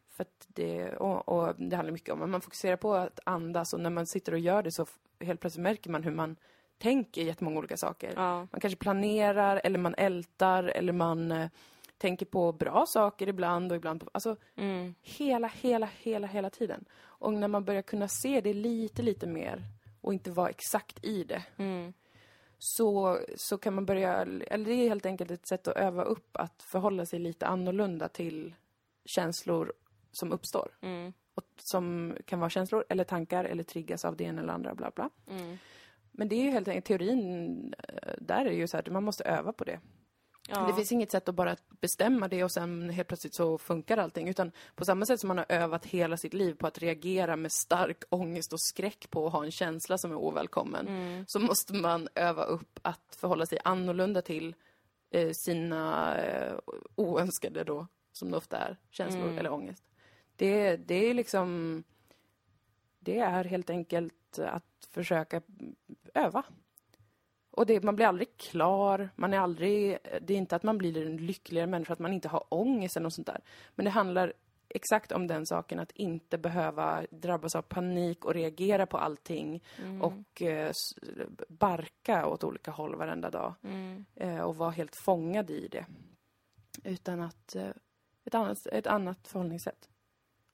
För det, och, och det handlar mycket om att man fokuserar på att andas och när man sitter och gör det så helt plötsligt märker man hur man tänker jättemånga olika saker. Ja. Man kanske planerar eller man ältar eller man eh, tänker på bra saker ibland och ibland på, alltså Mm. hela, hela, hela, hela tiden. Och när man börjar kunna se det lite, lite mer och inte vara exakt i det Mm. Så, så kan man börja, eller det är helt enkelt ett sätt att öva upp att förhålla sig lite annorlunda till känslor som uppstår. Mm. Och som kan vara känslor eller tankar eller triggas av det ena eller andra, bla bla. Mm. Men det är ju helt enkelt, teorin eh, där är ju så här, man måste öva på det. Ja. Det finns inget sätt att bara bestämma det och sen helt plötsligt så funkar allting. Utan på samma sätt som man har övat hela sitt liv på att reagera med stark ångest och skräck på att ha en känsla som är ovälkommen. Mm. Så måste man öva upp att förhålla sig annorlunda till eh, sina eh, oönskade då, som det ofta är, känslor Mm. eller ångest. Det, det är liksom... Det är helt enkelt att försöka öva. Och det, man blir aldrig klar, man är aldrig, det är inte att man blir en lyckligare människa, att man inte har ångest eller något sånt där. Men det handlar exakt om den saken, att inte behöva drabbas av panik och reagera på allting och eh, barka åt olika håll varenda dag. Mm. Eh, och vara helt fångad i det. Utan att, eh, ett annat, ett annat förhållningssätt.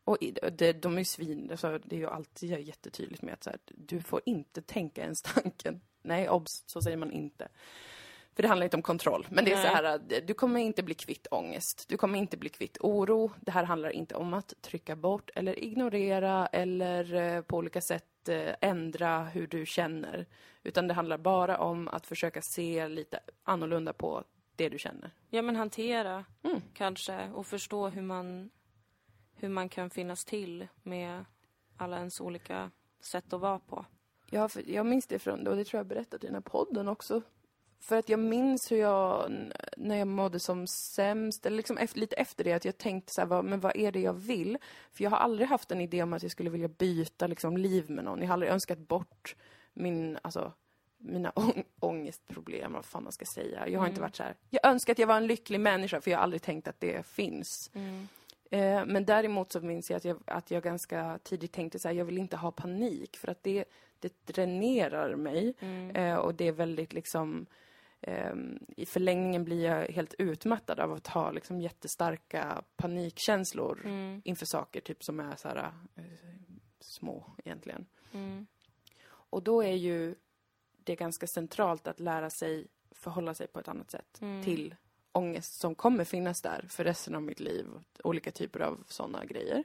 Och det, de är ju svin, alltså, det är ju alltid jättetydligt med att så här, du får inte tänka ens tanken. Nej, obs, så säger man inte. För det handlar inte om kontroll. Men det är Nej. så här, att du kommer inte bli kvitt ångest. Du kommer inte bli kvitt oro. Det här handlar inte om att trycka bort eller ignorera eller eh, på olika sätt eh, ändra hur du känner. Utan det handlar bara om att försöka se lite annorlunda på det du känner. Ja, men hantera Mm. kanske och förstå hur man, hur man kan finnas till med alla ens olika sätt att vara på. Ja, för jag minns det från, och det tror jag berättat i den här podden också. För att jag minns hur jag, när jag mådde som sämst, eller liksom efter, lite efter det, att jag tänkte så här, vad, men vad är det jag vill? För jag har aldrig haft en idé om att jag skulle vilja byta liksom, liv med någon. Jag har aldrig önskat bort min, alltså, mina ång ångestproblem, vad fan man ska säga. Jag har inte varit så här, jag önskar att jag var en lycklig människa, för jag har aldrig tänkt att det finns. Eh, men däremot så minns jag att, jag att jag ganska tidigt tänkte så här, jag vill inte ha panik för att det, det dränerar mig eh, och det är väldigt liksom ehm, i förlängningen blir jag helt utmattad av att ha liksom jättestarka panikkänslor Mm. inför saker typ som är så här eh, små egentligen. Mm. Och då är ju det ganska centralt att lära sig förhålla sig på ett annat sätt Mm. till ångest som kommer finnas där för resten av mitt liv. Olika typer av sådana grejer.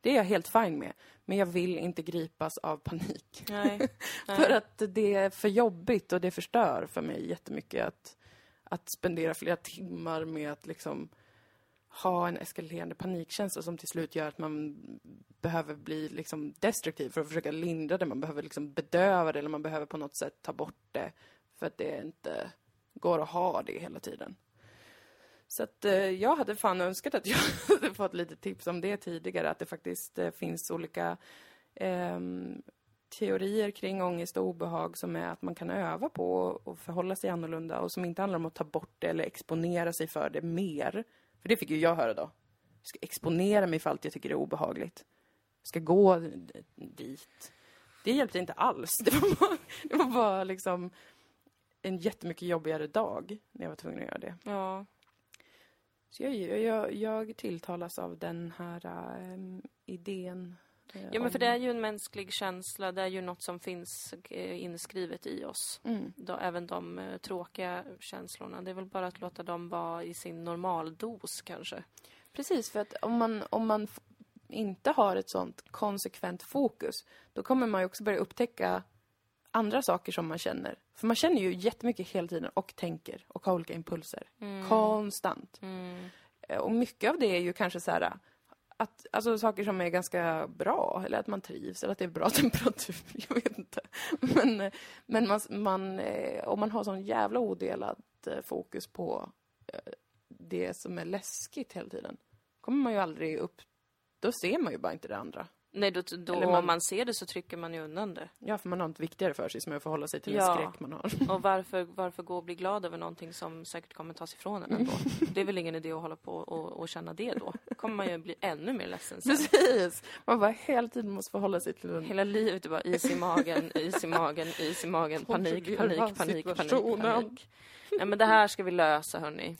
Det är jag helt fine med. Men jag vill inte gripas av panik. Nej. Nej. För att det är för jobbigt och det förstör för mig jättemycket att, att spendera flera timmar med att liksom ha en eskalerande panikkänsla som till slut gör att man behöver bli liksom destruktiv för att försöka lindra det. Man behöver liksom bedöva det eller man behöver på något sätt ta bort det för att det inte går att ha det hela tiden. Så att eh, jag hade fan önskat att jag hade fått lite tips om det tidigare, att det faktiskt eh, finns olika eh, teorier kring ångest och obehag som är att man kan öva på och förhålla sig annorlunda och som inte handlar om att ta bort det eller exponera sig för det mer. För det fick ju jag höra då. Jag ska exponera mig för allt jag tycker är obehagligt. Jag ska gå dit. Det hjälpte inte alls. Det var bara, det var bara liksom en jättemycket jobbigare dag när jag var tvungen att göra det. Ja. Så jag, jag, jag tilltalas av den här ehm, idén. eh, ja, men för det är ju en mänsklig känsla. Det är ju något som finns eh, inskrivet i oss. Mm. Då, även de eh, tråkiga känslorna. Det är väl bara att låta dem vara i sin normaldos kanske. Precis, för att om man, om man inte har ett sånt konsekvent fokus, då kommer man ju också börja upptäcka andra saker som man känner. För man känner ju jättemycket hela tiden och tänker och har olika impulser. Konstant. Mm. Eh, Och mycket av det är ju kanske så här att, alltså saker som är ganska bra, eller att man trivs, eller att det är bra temperatur, jag vet inte. Men, eh, men man, man, eh, om man har sån jävla odelat eh, fokus på eh, det som är läskigt hela tiden, kommer man ju aldrig upp, då ser man ju bara inte det andra. Nej, då, då Eller man- om man ser det så trycker man ju undan det. Ja, för man har något viktigare för sig som är att förhålla sig till Ja. en skräck man har. Och varför, varför gå och bli glad över någonting som säkert kommer tas ifrån en ändå? Det är väl ingen idé att hålla på och, och känna det då? kommer man ju bli ännu mer ledsen sen. Precis! Man bara hela tiden måste förhålla sig till en... Hela livet är bara is i magen, is i magen, is i magen, panik, panik, panik, panik, panik. Nej men det här ska vi lösa hörni.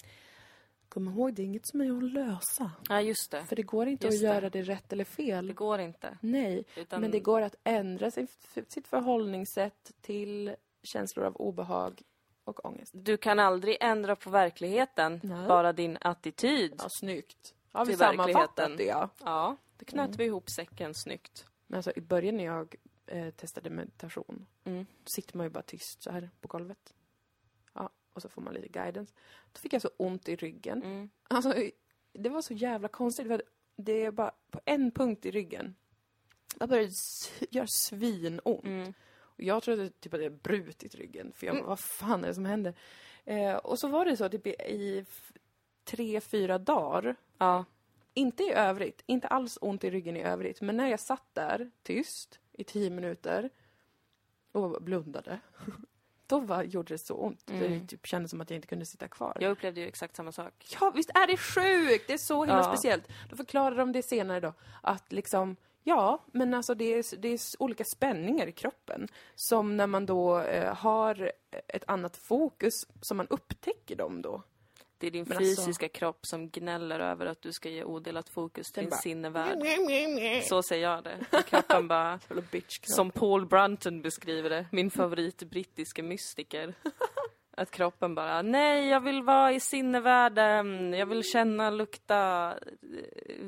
Kom ihåg, det är inget som är att lösa. Ja just det, För det går inte Just att det. göra det rätt eller fel. det går inte. Nej, Utan, men det går att ändra sitt förhållningssätt till känslor av obehag och ångest. Du kan aldrig ändra på verkligheten, Nej. bara din attityd. Ja, snyggt. Har vi sammanfattat det, ja. Ja, det knöt vi ihop säcken snyggt. Men alltså, i början när jag eh, testade meditation, Mm. då sitter man ju bara tyst så här på golvet. Och så får man lite guidance. Då fick jag så ont i ryggen. Mm. Alltså, det var så jävla konstigt. för Det är bara på en punkt i ryggen. Jag började göra svinont. Mm. Och jag trodde typ att jag brutit ryggen. För jag bara, vad fan är det som händer? Eh, och så var det så typ i, tre, fyra dagar. Ja, Inte i övrigt, inte alls ont i ryggen i övrigt. Men när jag satt där tyst i tio minuter och blundade. då var, gjorde det så ont. Mm. Det typ kändes som att jag inte kunde sitta kvar. Jag upplevde ju exakt samma sak. Ja, visst är det sjukt! Det är så himla Ja. speciellt. Då förklarar de det senare då, att liksom, ja, men alltså det är, det är olika spänningar i kroppen. Som när man då eh, har ett annat fokus, som man upptäcker dem då. Det är din Men alltså- fysiska kropp som gnäller över att du ska ge odelat fokus till din bara- sinnevärld. Så säger jag det. Och kroppen bara... Som Paul Brunton beskriver det, min favorit brittiska mystiker. Att kroppen bara, nej jag vill vara i sinnevärlden, jag vill känna, lukta, eh,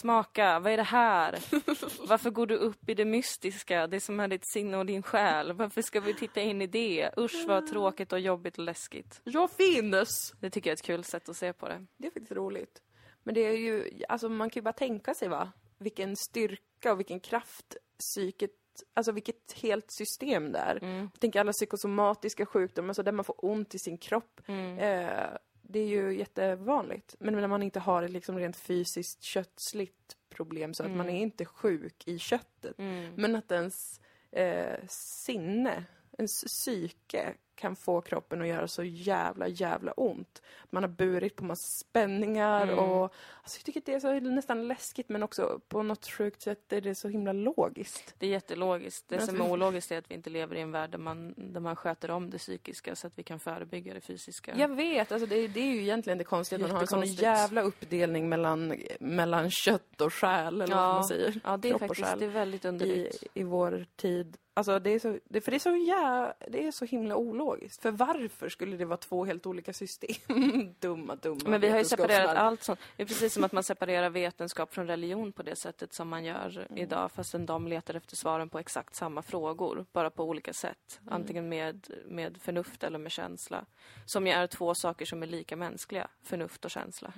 smaka, vad är det här? Varför går du upp i det mystiska, det som är ditt sinne och din själ? Varför ska vi titta in i det? Usch vad tråkigt och jobbigt och läskigt. Jag finns! Det tycker jag är ett kul sätt att se på det. Det är faktiskt roligt. Men det är ju, alltså man kan ju bara tänka sig va, vilken styrka och vilken kraft psyket, alltså vilket helt system det är. Mm. Tänk alla psykosomatiska sjukdomar, alltså där man får ont i sin kropp. Mm. Eh, det är ju jättevanligt. Men när man inte har ett liksom rent fysiskt kötsligt problem så att man är inte sjuk i köttet. Mm. Men att ens eh, sinne, ens psyke kan få kroppen att göra så jävla, jävla ont. Man har burit på massa spänningar Mm. och alltså, jag tycker att det är så nästan läskigt men också på något sjukt sätt är det så himla logiskt. Det är jättelogiskt. Det Men som alltså- är ologiskt är att vi inte lever i en värld där man, där man sköter om det psykiska så att vi kan förebygga det fysiska. Jag vet, alltså det, det är ju egentligen det konstiga att man har en sån jävla uppdelning mellan, mellan kött och själ eller vad man säger. Ja, det är Kropp faktiskt det är väldigt i, underligt. i vår tid. Alltså det är så, det, för det är så jä, det är så himla ologiskt. För varför skulle det vara två helt olika system? dumma, dumma Men vi har ju separerat allt sånt. Det är precis som att man separerar vetenskap från religion på det sättet som man gör Mm. idag fastän de letar efter svaren på exakt samma frågor, bara på olika sätt. Mm. Antingen med, med förnuft eller med känsla. Som ju är två saker som är lika mänskliga, förnuft och känsla.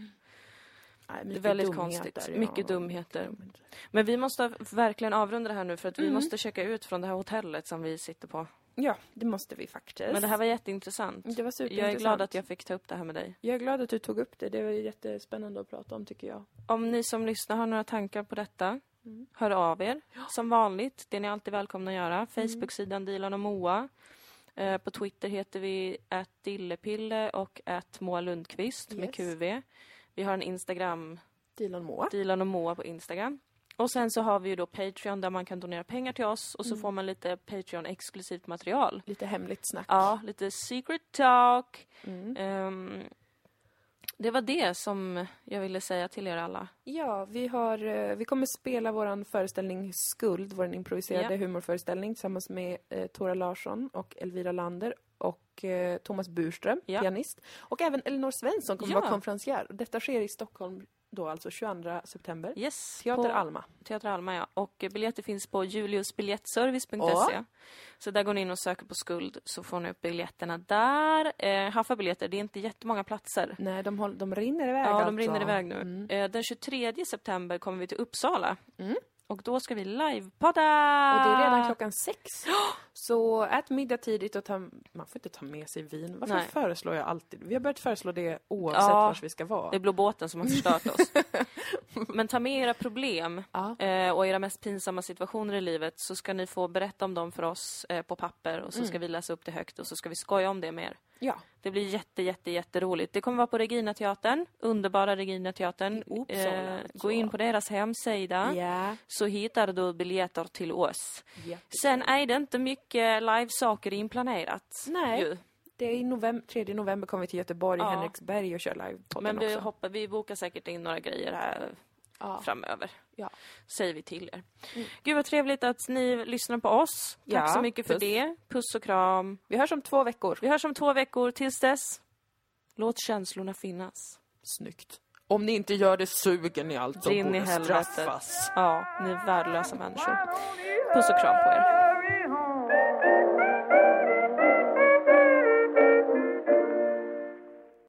Nej, Det är väldigt konstigt. ja. Mycket dumheter. Men vi måste verkligen avrunda det här nu för att vi Mm. måste checka ut från det här hotellet som vi sitter på. Ja, det måste vi faktiskt. Men det här var jätteintressant. Det var Jag superintressant. är glad att jag fick ta upp det här med dig. Jag är glad att du tog upp det. Det var jättespännande att prata om tycker jag. Om ni som lyssnar har några tankar på detta, Mm. hör av er. Som vanligt, det är ni alltid välkomna att göra. Facebook-sidan Dilan och Moa. Eh, på Twitter heter vi dillepille och Moa Lundqvist med Yes. QV. Vi har en Instagram, Dilan Moa. Dilan och Moa på Instagram. Och sen så har vi ju då Patreon där man kan donera pengar till oss och så Mm. får man lite Patreon-exklusivt material. Lite hemligt snack. Ja, lite secret talk. Mm. Ehm, det var det som jag ville säga till er alla. Ja, vi, har, eh, vi kommer spela vår föreställning Skuld, vår improviserade Ja. humorföreställning tillsammans med eh, Tora Larsson och Elvira Lander och eh, Thomas Burström, Ja. pianist. Och även Elinor Svensson kommer Ja. vara konferencier. Detta sker i Stockholm då alltså 22 september. Yes, Teater Alma. Teater Alma, ja. Och eh, biljetter finns på juliusbiljettservice.se. Så där går ni in och söker på skuld så får ni upp biljetterna där. Eh, haffa biljetter, det är inte jättemånga platser. Nej, de, håll, de rinner iväg Ja, alltså. de rinner iväg nu. Mm. Eh, den 23 september kommer vi till Uppsala. Mm. Och då ska vi livepodda! Och det är redan klockan sex. Så ät middag tidigt och ta... Man får inte ta med sig vin. Varför Nej. föreslår jag alltid? Vi har börjat föreslå det oavsett Ja. vars vi ska vara. Det är Blå båten som har förstört oss. Men ta med era problem Ja. eh, och era mest pinsamma situationer i livet så ska ni få berätta om dem för oss eh, på papper och så ska vi läsa upp det högt och så ska vi skoja om det med er. Ja. Det blir jätte, jätte, jätteroligt. Det kommer vara på Regina teatern, underbara Regina teatern. Uppsala, gå in på deras hemsida Ja. så hittar du biljetter till oss. Jätte- Sen är det inte mycket livesaker inplanerat. Nej. ju. Det är i november, 3 november kommer vi till Göteborg, Ja. Henriksberg och kör livepodden Men vi, också. hoppar, vi bokar säkert in några grejer här Ja. framöver. Ja. Säger vi till er. Mm. Gud vad trevligt att ni lyssnar på oss. Tack Ja, så mycket för puss. det. Puss och kram. Vi hörs om två veckor. Vi hörs om två veckor. Tills dess, låt känslorna finnas. Snyggt. Om ni inte gör det suger ni alltså Rinn i borde helvetet. straffas. Ja, ni är värdelösa människor. Puss och kram på er.